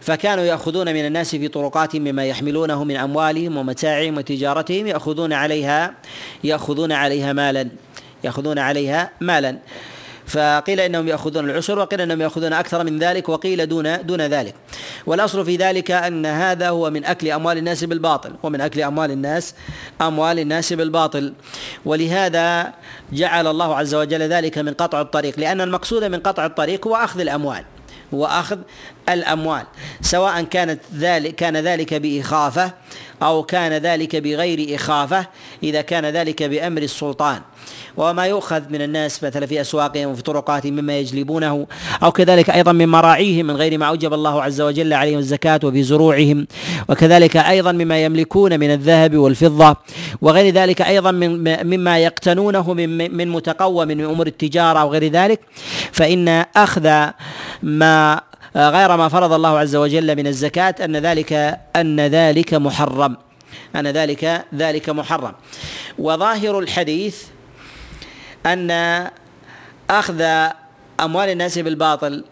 فكانوا يأخذون من الناس في طرقات مما يحملونه من أموالهم ومتاعهم وتجارتهم يأخذون عليها يأخذون عليها مالا يأخذون عليها مالا. فقيل إنهم يأخذون العشر وقيل إنهم يأخذون أكثر من ذلك وقيل دون دون ذلك. والأصل في ذلك أن هذا هو من أكل أموال الناس بالباطل ومن أكل أموال الناس أموال الناس بالباطل. ولهذا جعل الله عز وجل ذلك من قطع الطريق لأن المقصود من قطع الطريق هو أخذ الأموال. هو أخذ الأموال سواء كانت ذلك كان ذلك بإخافة أو كان ذلك بغير إخافة إذا كان ذلك بأمر السلطان. وما يؤخذ من الناس مثلا في أسواقهم وفي طرقاتهم مما يجلبونه أو كذلك أيضا من مراعيهم من غير ما أوجب الله عز وجل عليهم الزكاة وفي زروعهم وكذلك أيضا مما يملكون من الذهب والفضة وغير ذلك أيضا من مما يقتنونه من من متقوم من أمور التجارة وغير ذلك فإن أخذ ما غير ما فرض الله عز وجل من الزكاة أن ذلك أن ذلك محرم. أن ذلك ذلك محرم. وظاهر الحديث أن أخذ أموال الناس بالباطل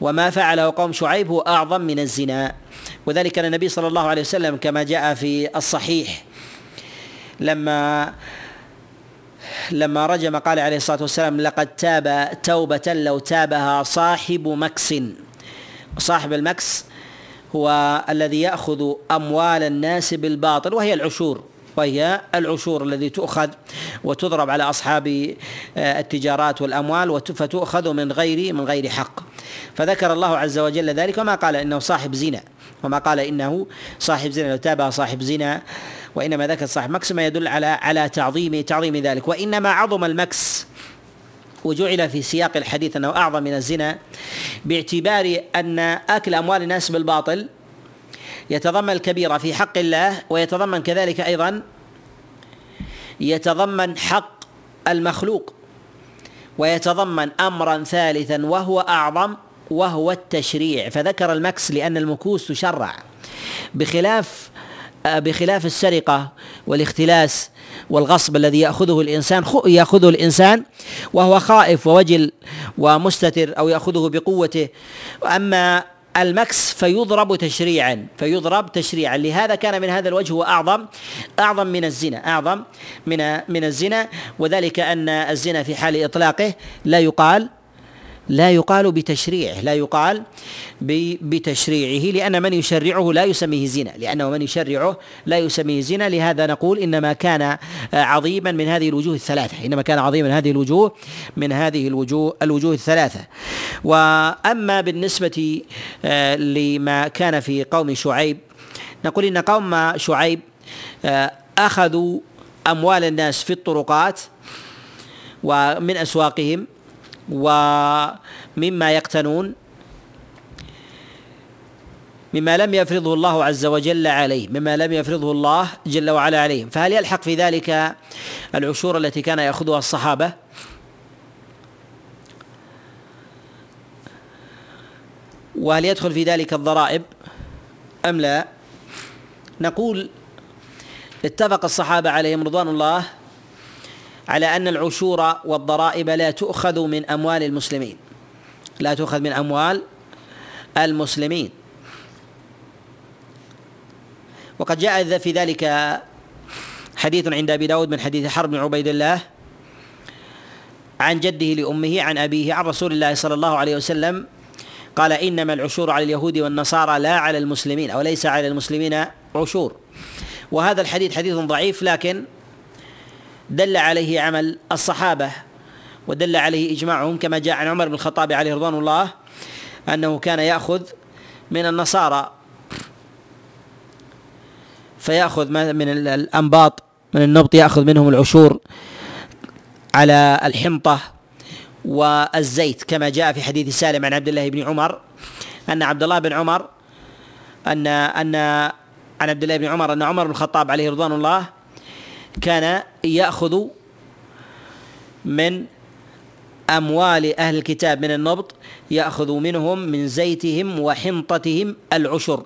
وما فعله قوم شعيب هو أعظم من الزنا. وذلك أن النبي صلى الله عليه وسلم كما جاء في الصحيح لما لما رجم قال عليه الصلاة والسلام لقد تاب توبة لو تابها صاحب مكس. صاحب المكس هو الذي يأخذ أموال الناس بالباطل وهي العشور. وهي العشور الذي تؤخذ وتضرب على أصحاب آه، التجارات والأموال فتؤخذ من غير من غير حق. فذكر الله عز وجل ذلك وما قال إنه صاحب زنا وما قال إنه صاحب زنا لو تابع صاحب زنا وإنما ذكر صاحب مكس ما يدل على على تعظيم تعظيم ذلك. وإنما عظم المكس وجعل في سياق الحديث أنه أعظم من الزنا باعتبار أن أكل أموال الناس بالباطل يتضمن الكبيرة في حق الله ويتضمن كذلك أيضا يتضمن حق المخلوق ويتضمن أمرا ثالثا وهو أعظم وهو التشريع. فذكر المكس لأن المكوس تشرع. بخلاف بخلاف السرقة والاختلاس والغصب الذي يأخذه الإنسان يأخذه الإنسان وهو خائف ووجل ومستتر أو يأخذه بقوته. أما المكس فيضرب تشريعا فيضرب تشريعا. لهذا كان من هذا الوجه هو أعظم أعظم من الزنا أعظم من من الزنا. وذلك أن الزنا في حال إطلاقه لا يقال لا يقال بتشريعه لا يقال بتشريعه لأن من يشرعه لا يسميه زنا لأنه من يشرعه لا يسميه زنا لهذا نقول إنما كان عظيما من هذه الوجوه الثلاثة إنما كان عظيما من هذه الوجوه من هذه الوجوه الوجوه الثلاثة. وأما بالنسبة آه، لما كان في قوم شعيب نقول إن قوم شعيب آه، أخذوا أموال الناس في الطرقات ومن أسواقهم ومما يقتنون مما لم يفرضه الله عز وجل عليه مما لم يفرضه الله جل وعلا عليهم فهل يلحق في ذلك العشور التي كان يأخذها الصحابة؟ وهل يدخل في ذلك الضرائب؟ أم لا؟ نقول اتفق الصحابة عليهم رضوان الله على أن العشور والضرائب لا تؤخذ من أموال المسلمين. لا تؤخذ من أموال المسلمين. وقد جاء في ذلك حديث عند أبي داود من حديث حرب بن عبيد الله عن جده لأمه عن أبيه عن رسول الله صلى الله عليه وسلم قال إنما العشور على اليهود والنصارى لا على المسلمين أو ليس على المسلمين عشور. وهذا الحديث حديث ضعيف لكن دل عليه عمل الصحابة ودل عليه إجماعهم كما جاء عن عمر بن الخطاب عليه رضوان الله أنه كان يأخذ من النصارى فيأخذ من الأنباط من النبط يأخذ منهم العشور على الحنطة والزيت كما جاء في حديث سالم عن عبد الله بن عمر أن عبد الله بن عمر ان ان عن عبد الله بن عمر أن عمر بن الخطاب عليه رضوان الله كان يأخذ من أموال أهل الكتاب من النبط يأخذ منهم من زيتهم وحنطتهم العشر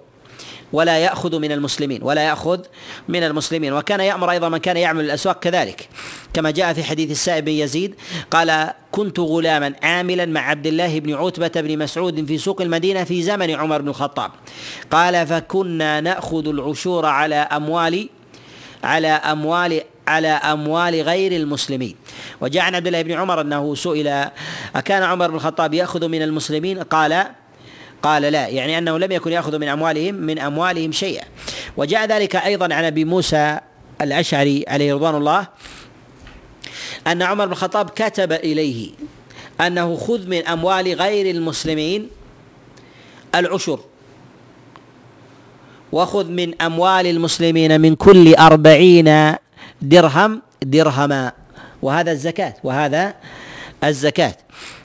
ولا يأخذ من المسلمين ولا يأخذ من المسلمين. وكان يأمر أيضا من كان يعمل الأسواق كذلك. كما جاء في حديث السائب بن يزيد قال كنت غلاما عاملا مع عبد الله بن عتبة بن مسعود في سوق المدينة في زمن عمر بن الخطاب. قال فكنا نأخذ العشور على أموال على أموال على أموال غير المسلمين. وجاء عن عبد الله بن عمر أنه سئل أكان عمر بن الخطاب يأخذ من المسلمين؟ قال قال لا يعني أنه لم يكن يأخذ من اموالهم من أموالهم شيئا. وجاء ذلك أيضا عن أبي موسى الأشعري عليه رضوان الله أن عمر بن الخطاب كتب إليه أنه خذ من أموال غير المسلمين العشر. وخذ من أموال المسلمين من كل أربعين درهم درهما. وهذا الزكاة وهذا الزكاة.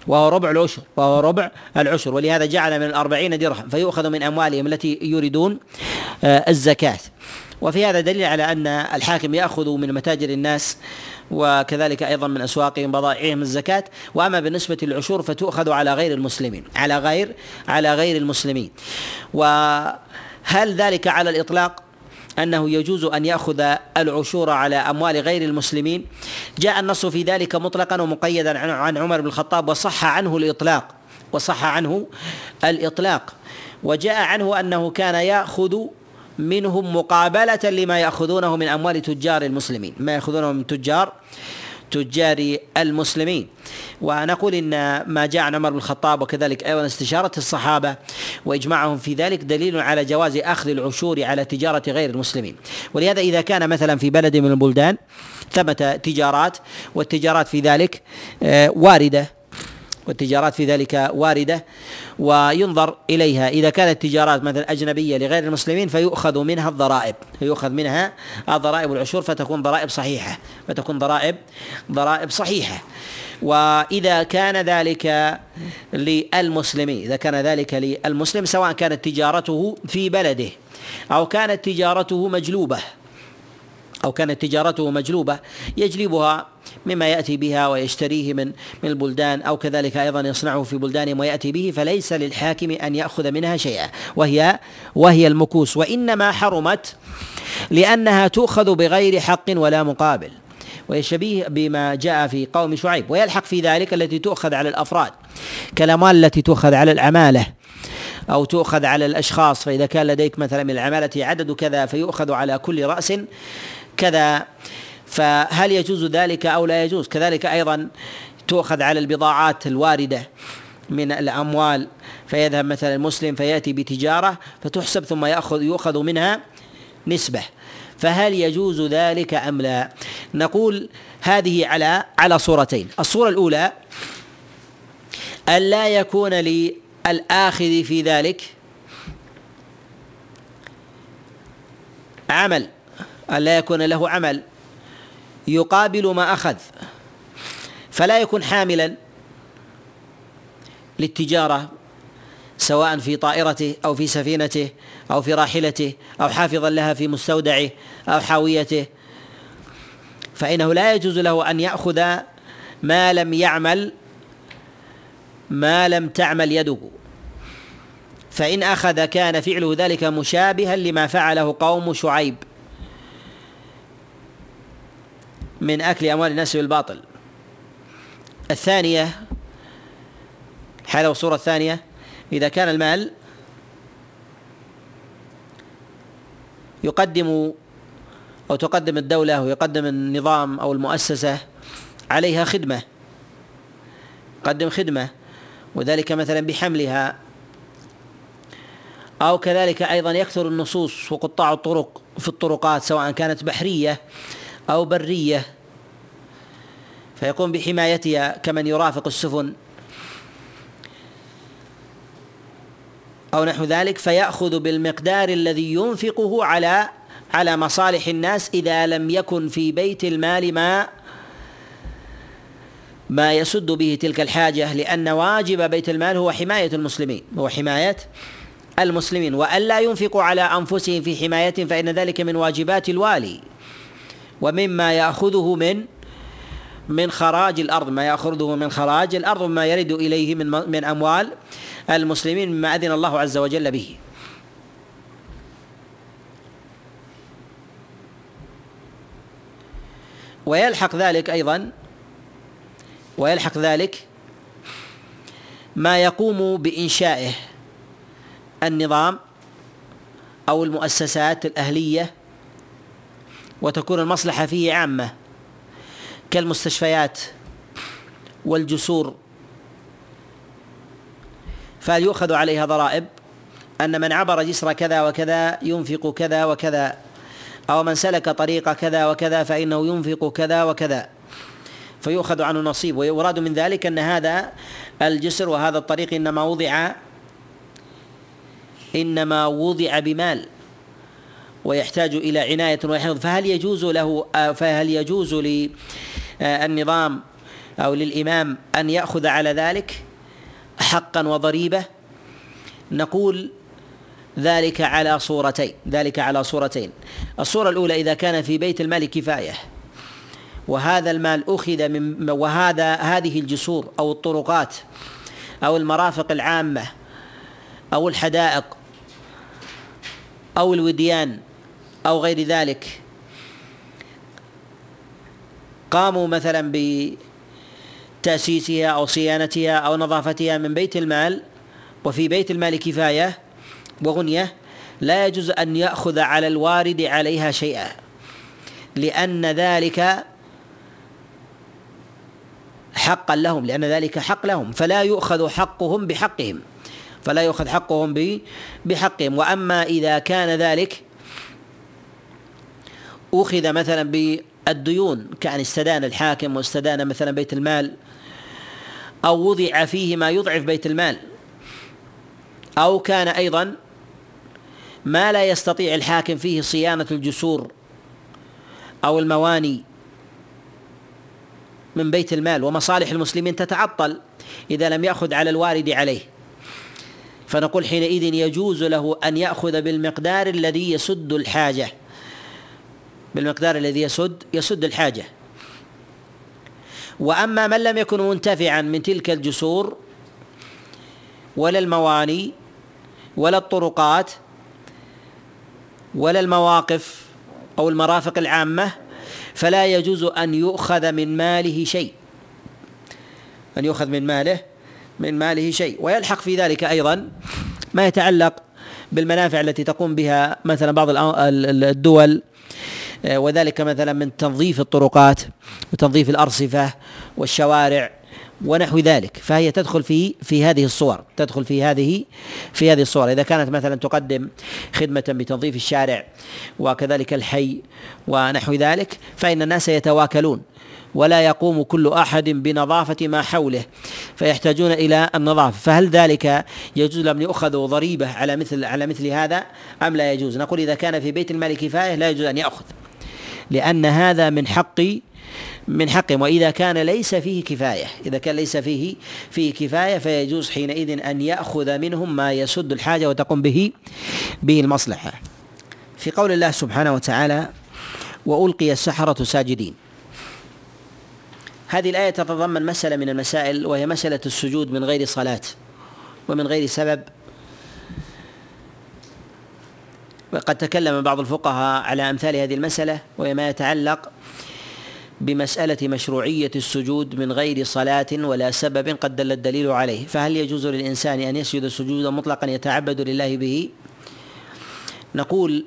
وهو ربع العشر وهو ربع العشر. ولهذا جعل من الأربعين درهم فيؤخذ من أموالهم التي يريدون آه، الزكاة. وفي هذا دليل على أن الحاكم يأخذ من متاجر الناس وكذلك أيضا من أسواقهم بضائعهم الزكاة. وأما بالنسبة للعشور فتؤخذ على غير المسلمين على غير على غير المسلمين. وهل ذلك على الإطلاق؟ أنه يجوز أن يأخذ العشور على أموال غير المسلمين. جاء النص في ذلك مطلقا ومقيدا عن عمر بن الخطاب وصح عنه الإطلاق. وصح عنه الإطلاق. وجاء عنه أنه كان يأخذ منهم مقابلة لما يأخذونه من أموال تجار المسلمين. ما يأخذونه من تجار تجار المسلمين. ونقول إن ما جاء عن عمر بن الخطاب وكذلك أيضا استشارة الصحابة وإجماعهم في ذلك دليل على جواز أخذ العشور على تجارة غير المسلمين. ولهذا إذا كان مثلا في بلد من البلدان ثمة تجارات والتجارات في ذلك آه، واردة. والتجارات في ذلك واردة وينظر إليها. إذا كانت تجارات مثلا أجنبية لغير المسلمين فيؤخذ منها الضرائب فيؤخذ منها الضرائب والعشور فتكون ضرائب صحيحة فتكون ضرائب ضرائب صحيحة. وإذا كان ذلك للمسلمين إذا كان ذلك للمسلم سواء كانت تجارته في بلده أو كانت تجارته مجلوبة أو كانت تجارته مجلوبة يجلبها مما يأتي بها ويشتريه من من البلدان أو كذلك أيضا يصنعه في بلدانهم ويأتي به فليس للحاكم أن يأخذ منها شيئا. وهي وهي المكوس. وإنما حرمت لأنها تؤخذ بغير حق ولا مقابل. وهي شبيه بما جاء في قوم شعيب. ويلحق في ذلك التي تؤخذ على الأفراد. كالأموال التي تؤخذ على العمالة أو تؤخذ على الأشخاص. فإذا كان لديك مثلا من العمالة عدد كذا فيؤخذ على كل رأس. كذا فهل يجوز ذلك أو لا يجوز؟ كذلك أيضا تؤخذ على البضاعات الواردة من الأموال فيذهب مثلا المسلم فيأتي بتجارة فتحسب ثم يأخذ يؤخذ منها نسبة. فهل يجوز ذلك أم لا؟ نقول هذه على على صورتين، الصورة الأولى أن لا يكون للآخذ في ذلك عمل. أن لا يكون له عمل يقابل ما أخذ فلا يكون حاملا للتجارة سواء في طائرته أو في سفينته أو في راحلته أو حافظا لها في مستودعه أو حاويته. فإنه لا يجوز له أن يأخذ ما لم يعمل ما لم تعمل يده. فإن أخذ كان فعله ذلك مشابها لما فعله قوم شعيب. من أكل أموال الناس بالباطل. الثانية الحالة والصورة الثانية إذا كان المال يقدم أو تقدم الدولة ويقدم النظام أو المؤسسة عليها خدمة يقدم خدمة وذلك مثلا بحملها أو كذلك أيضا يكثر النصوص وقطاع الطرق في الطرقات سواء كانت بحرية أو برية فيقوم بحمايتها كمن يرافق السفن. أو نحو ذلك فيأخذ بالمقدار الذي ينفقه على على مصالح الناس إذا لم يكن في بيت المال ما ما يسد به تلك الحاجة لأن واجب بيت المال هو حماية المسلمين هو حماية المسلمين. وألا ينفقوا على أنفسهم في حمايتهم فإن ذلك من واجبات الوالي. ومما يأخذه من من خراج الأرض. ما يأخذه من خراج الأرض وما يرد إليه من من أموال المسلمين مما أذن الله عز وجل به. ويلحق ذلك أيضا ويلحق ذلك ما يقوم بإنشائه النظام أو المؤسسات الأهلية وتكون المصلحة فيه عامة كالمستشفيات والجسور. فهل يؤخذ عليها ضرائب أن من عبر جسر كذا وكذا ينفق كذا وكذا؟ أو من سلك طريق كذا وكذا فإنه ينفق كذا وكذا. فيؤخذ عنه نصيب. ويراد من ذلك أن هذا الجسر وهذا الطريق إنما وضع إنما وضع بمال. ويحتاج إلى عناية وحفظ فهل يجوز له فهل يجوز للنظام أو للإمام أن يأخذ على ذلك حقا وضريبة؟ نقول ذلك على صورتين ذلك على صورتين. الصورة الأولى إذا كان في بيت المال كفاية وهذا المال أخذ من وهذا هذه الجسور أو الطرقات أو المرافق العامة أو الحدائق أو الوديان أو غير ذلك. قاموا مثلا بتأسيسها أو صيانتها أو نظافتها من بيت المال وفي بيت المال كفاية وغنية لا يجوز أن يأخذ على الوارد عليها شيئا لأن ذلك حقا لهم لأن ذلك حق لهم فلا يؤخذ حقهم بحقهم فلا يؤخذ حقهم بحقهم. وأما إذا كان ذلك أخذ مثلا بالديون كأن استدان الحاكم واستدان مثلا بيت المال أو وضع فيه ما يضعف بيت المال. أو كان أيضا ما لا يستطيع الحاكم فيه صيانة الجسور أو المواني من بيت المال ومصالح المسلمين تتعطل إذا لم يأخذ على الوارد عليه. فنقول حينئذ يجوز له أن يأخذ بالمقدار الذي يسد الحاجة. بالمقدار الذي يسد يسد الحاجة. وأما من لم يكن منتفعا من تلك الجسور ولا المواني ولا الطرقات ولا المواقف أو المرافق العامة فلا يجوز أن يؤخذ من ماله شيء. أن يؤخذ من ماله من ماله شيء. ويلحق في ذلك أيضا ما يتعلق بالمنافع التي تقوم بها مثلا بعض الدول وذلك مثلا من تنظيف الطرقات وتنظيف الأرصفة والشوارع ونحو ذلك فهي تدخل في في هذه الصور تدخل في هذه في هذه الصور. إذا كانت مثلا تقدم خدمة بتنظيف الشارع وكذلك الحي ونحو ذلك فإن الناس يتواكلون ولا يقوم كل أحد بنظافة ما حوله فيحتاجون إلى النظافة. فهل ذلك يجوز لم يؤخذ ضريبة على مثل على مثل هذا أم لا يجوز؟ نقول إذا كان في بيت المال كفاية لا يجوز أن يأخذ. لأن هذا من حق من حقهم وإذا كان ليس فيه كفاية إذا كان ليس فيه فيه كفاية فيجوز حينئذ أن يأخذ منهم ما يسد الحاجة وتقوم به به المصلحة. في قول الله سبحانه وتعالى وألقي السحرة ساجدين. هذه الآية تتضمن مسألة من المسائل وهي مسألة السجود من غير صلاة ومن غير سبب وقد تكلم بعض الفقهاء على أمثال هذه المسألة وهي ما يتعلق بمسألة مشروعية السجود من غير صلاة ولا سبب قد دل الدليل عليه. فهل يجوز للإنسان أن يسجد سجودا مطلقا يتعبد لله به؟ نقول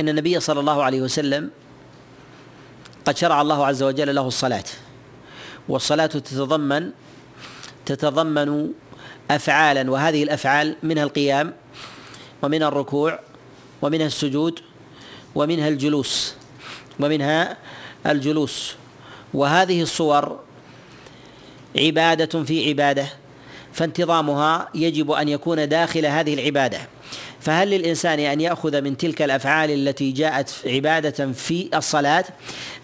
إن النبي صلى الله عليه وسلم قد شرع الله عز وجل له الصلاة والصلاة تتضمن تتضمن أفعالا وهذه الأفعال منها القيام ومنها الركوع ومنها السجود ومنها الجلوس ومنها الجلوس. وهذه الصور عبادة في عبادة فانتظامها يجب أن يكون داخل هذه العبادة. فهل للإنسان أن يأخذ من تلك الأفعال التي جاءت عبادة في الصلاة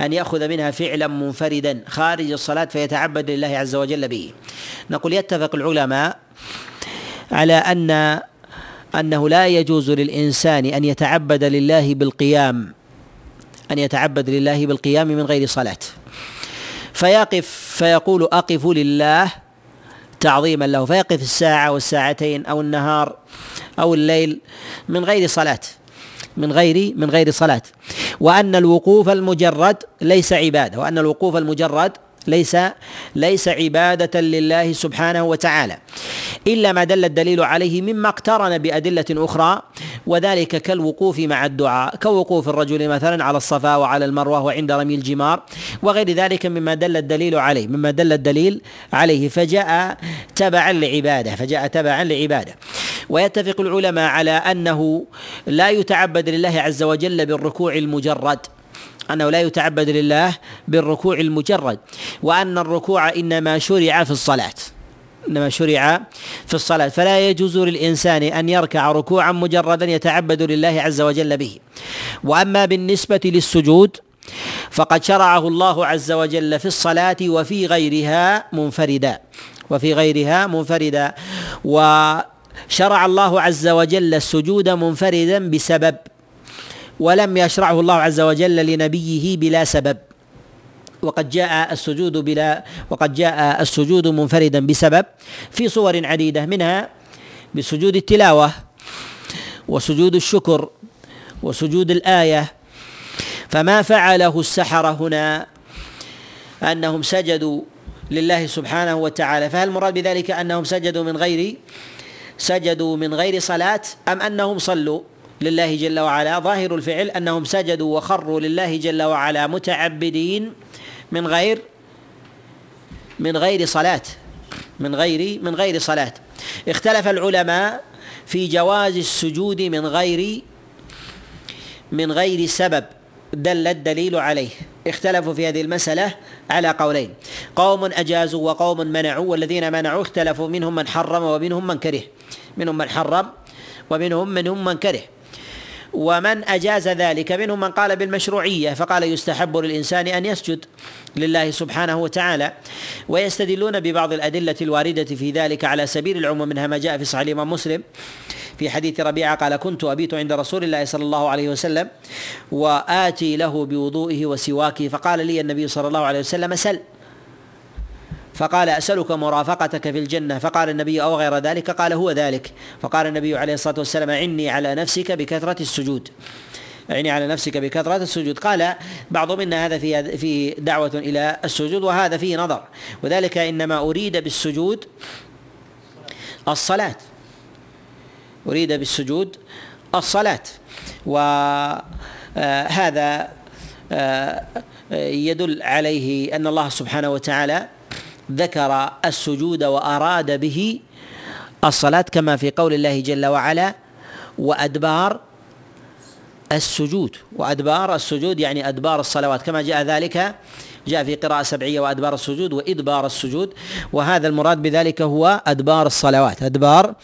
أن يأخذ منها فعلا منفردا خارج الصلاة فيتعبد لله عز وجل به؟ نقول يتفق العلماء على أن أنه لا يجوز للإنسان أن يتعبد لله بالقيام أن يتعبد لله بالقيام من غير صلاة. فيقف فيقول أقف لله تعظيما له فيقف الساعة والساعتين أو النهار أو الليل من غير صلاة من غير من غير صلاة. وأن الوقوف المجرد ليس عبادة وأن الوقوف المجرد ليس ليس عبادة لله سبحانه وتعالى إلا ما دل الدليل عليه مما اقترن بأدلة أخرى وذلك كالوقوف مع الدعاء كوقوف الرجل مثلا على الصفا وعلى المروة وعند رمي الجمار وغير ذلك مما دل الدليل عليه مما دل الدليل عليه فجاء تبعا لعبادة فجاء تبعا لعبادة. ويتفق العلماء على أنه لا يتعبد لله عز وجل بالركوع المجرد أنه لا يتعبد لله بالركوع المجرد وأن الركوع إنما شرع في الصلاة. إنما شرع في الصلاة. فلا يجوز للإنسان أن يركع ركوعا مجردا يتعبد لله عز وجل به. وأما بالنسبة للسجود فقد شرعه الله عز وجل في الصلاة وفي غيرها منفردا. وفي غيرها منفردا. وشرع الله عز وجل السجود منفردا بسبب ولم يشرعه الله عز وجل لنبيه بلا سبب. وقد جاء السجود بلا وقد جاء السجود منفردا بسبب في صور عديدة منها بسجود التلاوة وسجود الشكر وسجود الآية. فما فعله السحرة هنا أنهم سجدوا لله سبحانه وتعالى. فهل المراد بذلك أنهم سجدوا من غير سجدوا من غير صلاة أم أنهم صلوا؟ لله جل وعلا. ظاهر الفعل أنهم سجدوا وخروا لله جل وعلا متعبدين من غير من غير صلاة من غير من غير صلاة. اختلف العلماء في جواز السجود من غير من غير سبب دل الدليل عليه. اختلفوا في هذه المسألة على قولين. قوم أجازوا وقوم منعوا والذين منعوا اختلفوا منهم من حرم ومنهم من كره. منهم من حرم ومنهم منهم من كره. ومن أجاز ذلك منهم من قال بالمشروعية فقال يستحب للإنسان أن يسجد لله سبحانه وتعالى ويستدلون ببعض الأدلة الواردة في ذلك على سبيل العموم منها ما جاء في صحيح الإمام مسلم في حديث ربيعة قال كنت أبيت عند رسول الله صلى الله عليه وسلم وآتي له بوضوئه وسواكه فقال لي النبي صلى الله عليه وسلم سل فقال أسألك مرافقتك في الجنة فقال النبي أو غير ذلك؟ قال هو ذلك. فقال النبي عليه الصلاة والسلام عني على نفسك بكثرة السجود. يعني على نفسك بكثرة السجود. قال بعض منا هذا في في دعوة إلى السجود وهذا فيه نظر. وذلك إنما أريد بالسجود الصلاة. أريد بالسجود الصلاة. وهذا آه، آه، يدل عليه أن الله سبحانه وتعالى ذكر السجود وأراد به الصلاة كما في قول الله جل وعلا وأدبار السجود وأدبار السجود يعني أدبار الصلوات. كما جاء ذلك جاء في قراءة سبعية وأدبار السجود وإدبار السجود وهذا المراد بذلك هو أدبار الصلوات. أدبار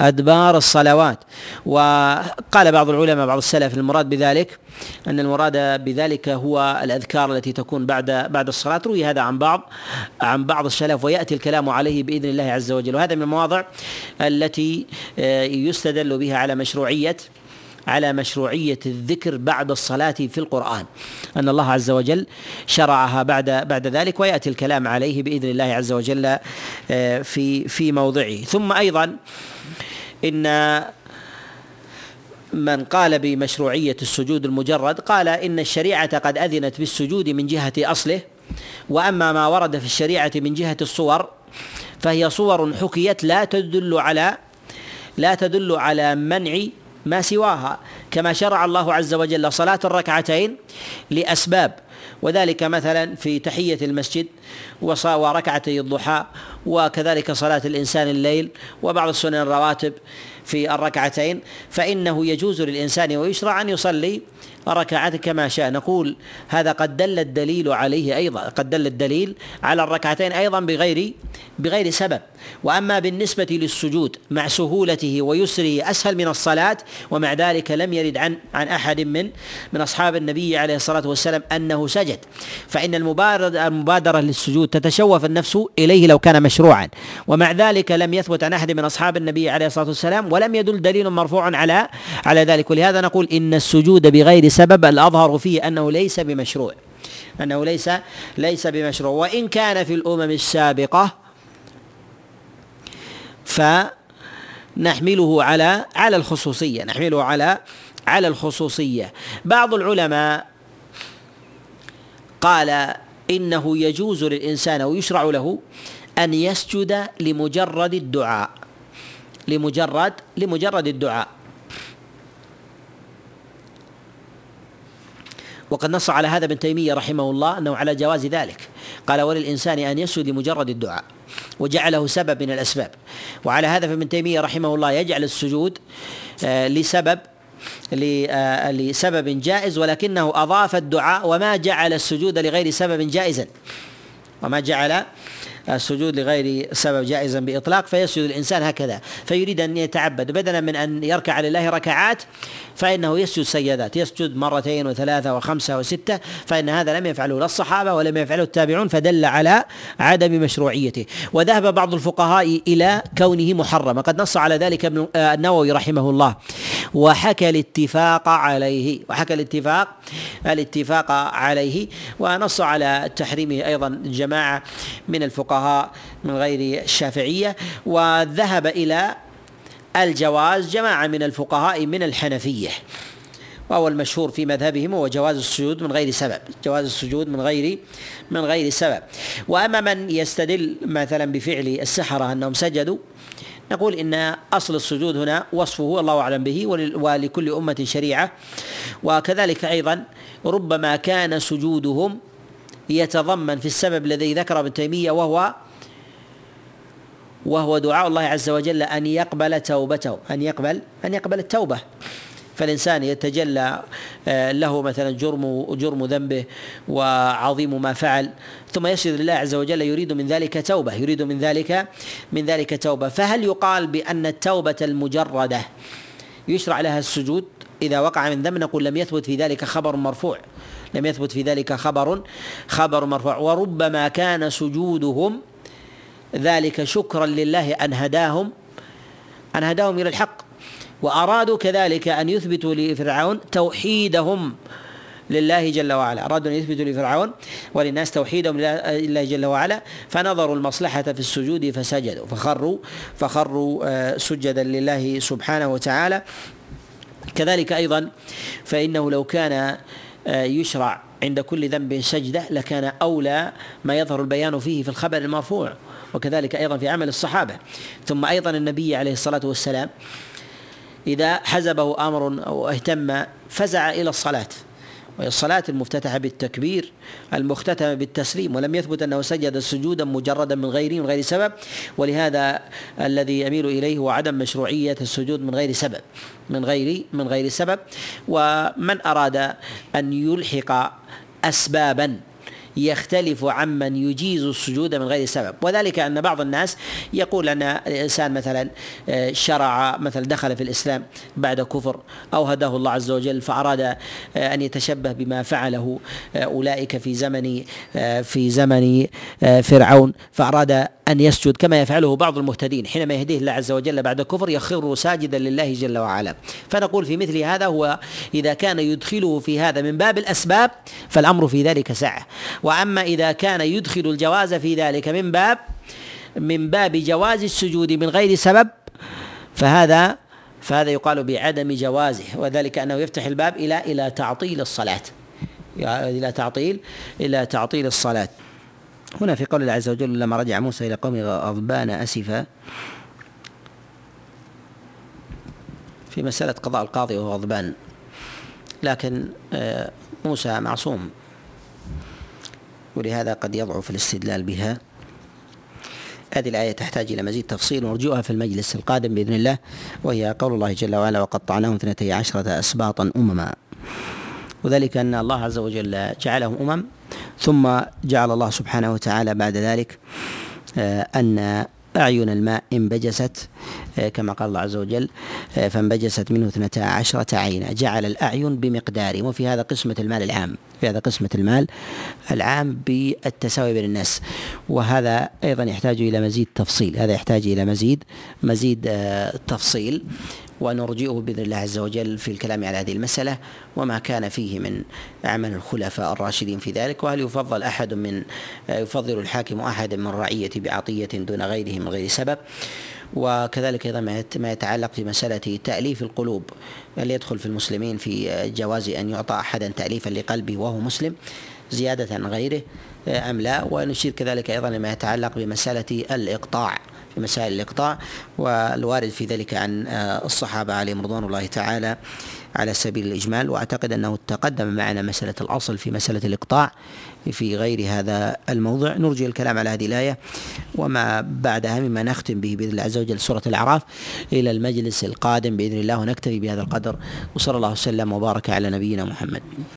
أدبار الصلوات. وقال بعض العلماء بعض السلف المراد بذلك أن المراد بذلك هو الأذكار التي تكون بعد بعد الصلاة. روي هذا عن بعض عن بعض السلف ويأتي الكلام عليه بإذن الله عز وجل. وهذا من المواضع التي آه، يستدل بها على مشروعية على مشروعية الذكر بعد الصلاة في القرآن. أن الله عز وجل شرعها بعد بعد ذلك ويأتي الكلام عليه بإذن الله عز وجل آه، في في موضعه. ثم أيضا إن من قال بمشروعية السجود المجرد قال إن الشريعة قد أذنت بالسجود من جهة أصله وأما ما ورد في الشريعة من جهة الصور فهي صور حكيت لا تدل على لا تدل على منع ما سواها كما شرع الله عز وجل صلاة الركعتين لأسباب. وذلك مثلا في تحية المسجد وركعتي الضحى وكذلك صلاة الإنسان الليل وبعض السنن الرواتب في الركعتين. فإنه يجوز للإنسان ويشرع أن يصلي ركعات كما شاء. نقول هذا قد دل الدليل عليه أيضا قد دل الدليل على الركعتين أيضا بغير بغير سبب. وأما بالنسبة للسجود مع سهولته ويسره أسهل من الصلاة ومع ذلك لم يرد عن عن أحد من من أصحاب النبي عليه الصلاة والسلام أنه سجد. فإن المبادرة للسجود تتشوف النفس إليه لو كان مشروعا. ومع ذلك لم يثبت عن أحد من أصحاب النبي عليه الصلاة والسلام ولم يدل دليل مرفوع على على ذلك. ولهذا نقول إن السجود بغير سبب الأظهر فيه أنه ليس بمشروع أنه ليس ليس بمشروع. وإن كان في الأمم السابقة فنحمله على على الخصوصية نحمله على على الخصوصية. بعض العلماء قال إنه يجوز للإنسان ويشرع له أن يسجد لمجرد الدعاء لمجرد لمجرد الدعاء. وقد نص على هذا ابن تيمية رحمه الله أنه على جواز ذلك. قال وللإنسان أن يسجد لمجرد الدعاء وجعله سبب من الأسباب وعلى هذا فابن تيمية رحمه الله يجعل السجود آه، لسبب آه، لسبب جائز ولكنه أضاف الدعاء وما جعل السجود لغير سبب جائزا. وما جعل السجود لغير سبب جائزا بإطلاق فيسجد الإنسان هكذا. فيريد أن يتعبد بدلا من أن يركع لله ركعات فإنه يسجد سيدات. يسجد مرتين وثلاثة وخمسة وستة فإن هذا لم يفعله لا الصحابة ولم يفعله التابعون فدل على عدم مشروعيته. وذهب بعض الفقهاء إلى كونه محرما قد نص على ذلك ابن آه، النووي رحمه الله. وحكى الاتفاق عليه وحكى الاتفاق الاتفاق عليه. ونص على تحريمه أيضا جماعة من الفقهاء. من غير الشافعية وذهب إلى الجواز جماعة من الفقهاء من الحنفية وهو المشهور في مذهبهم هو جواز السجود من غير سبب جواز السجود من غير من غير سبب. وأما من يستدل مثلا بفعل السحرة أنهم سجدوا نقول إن أصل السجود هنا وصفه الله أعلم به ولكل أمة شريعة. وكذلك أيضا ربما كان سجودهم يتضمن في السبب الذي ذكر ابن تيمية وهو وهو دعاء الله عز وجل أن يقبل توبته أن يقبل أن يقبل التوبة. فالإنسان يتجلى آه، له مثلا جرم جرم ذنبه وعظيم ما فعل ثم يسجد لله عز وجل يريد من ذلك توبة يريد من ذلك من ذلك توبة. فهل يقال بأن التوبة المجردة يشرع لها السجود؟ إذا وقع من ذنب نقول لم يثبت في ذلك خبر مرفوع. لم يثبت في ذلك خبر خبر مرفوع. وربما كان سجودهم ذلك شكرا لله أن هداهم أن هداهم إلى الحق. وأرادوا كذلك أن يثبتوا لفرعون توحيدهم لله جل وعلا. أرادوا أن يثبتوا لفرعون وللناس توحيدهم لله جل وعلا. فنظروا المصلحة في السجود فسجدوا فخروا فخروا آه، سجدا لله سبحانه وتعالى. كذلك أيضا فإنه لو كان يشرع عند كل ذنب سجدة لكان أولى ما يظهر البيان فيه في الخبر المرفوع وكذلك أيضا في عمل الصحابة. ثم أيضا النبي عليه الصلاة والسلام إذا حزبه أمر أو اهتم فزع إلى الصلاة. وهي الصلاة المفتتحة بالتكبير المختتمة بالتسليم ولم يثبت أنه سجد سجودا مجردا من غيره من غير سبب ولهذا الذي يميل إليه هو عدم مشروعية السجود من غير سبب من غير من غير سبب. ومن أراد أن يلحق أسبابا يختلف عمن يجيز السجود من غير سبب. وذلك أن بعض الناس يقول أن الإنسان مثلا آه، شرع مثلا دخل في الإسلام بعد كفر أو هداه الله عز وجل فأراد آه، أن يتشبه بما فعله آه، أولئك في زمن في زمن فرعون فأراد أن يسجد كما يفعله بعض المهتدين. حينما يهديه الله عز وجل بعد كفر يخر ساجدا لله جل وعلا. فنقول في مثل هذا هو إذا كان يدخله في هذا من باب الأسباب فالأمر في ذلك سعه وأما إذا كان يدخل الجواز في ذلك من باب من باب جواز السجود من غير سبب فهذا فهذا يقال بعدم جوازه وذلك أنه يفتح الباب إلى إلى تعطيل الصلاة. إلى تعطيل إلى تعطيل الصلاة. هنا في قول الله عز وجل لما رجع موسى إلى قومه غضبان أسفا في مسألة قضاء القاضي وهو غضبان. لكن آه، موسى معصوم. ولهذا قد يضعف الاستدلال بها. هذه الآية تحتاج إلى مزيد تفصيل ونرجوها في المجلس القادم بإذن الله وهي قول الله جل وعلا وقطعناهم اثنتي عشرة أسباطا أمما. وذلك أن الله عز وجل جعلهم أمم ثم جعل الله سبحانه وتعالى بعد ذلك آه، أن أعين الماء انبجست آه، كما قال الله عز وجل آه، فانبجست منه اثنتا عشرة عينا. جعل الأعين بمقدار وفي هذا قسمة المال العام في هذا قسمة المال العام بالتساوي بين الناس. وهذا أيضا يحتاج إلى مزيد تفصيل هذا يحتاج إلى مزيد مزيد تفصيل. ونرجئه بإذن الله عز وجل في الكلام على هذه المسألة وما كان فيه من عمل الخلفاء الراشدين في ذلك وهل يفضل أحد من يفضل الحاكم أحد من رعية بعطية دون غيره من غير سبب؟ وكذلك أيضا ما يتعلق في مساله تأليف القلوب هل يدخل في المسلمين في جواز أن يعطى احدا تاليفا لقلبه وهو مسلم زيادة عن غيره أم لا؟ ونشير كذلك أيضا لما يتعلق بمسألة الإقطاع. في مسائل الإقطاع والوارد في ذلك عن آه، الصحابة عليهم رضوان الله تعالى على سبيل الإجمال. وأعتقد أنه تقدم معنا مسألة الأصل في مسألة الإقطاع في غير هذا الموضع. نرجي الكلام على هذه الآية وما بعدها مما نختم به بإذن الله عز وجل سورة الأعراف إلى المجلس القادم. بإذن الله ونكتفي بهذا القدر وصلى الله وسلم وبارك على نبينا محمد.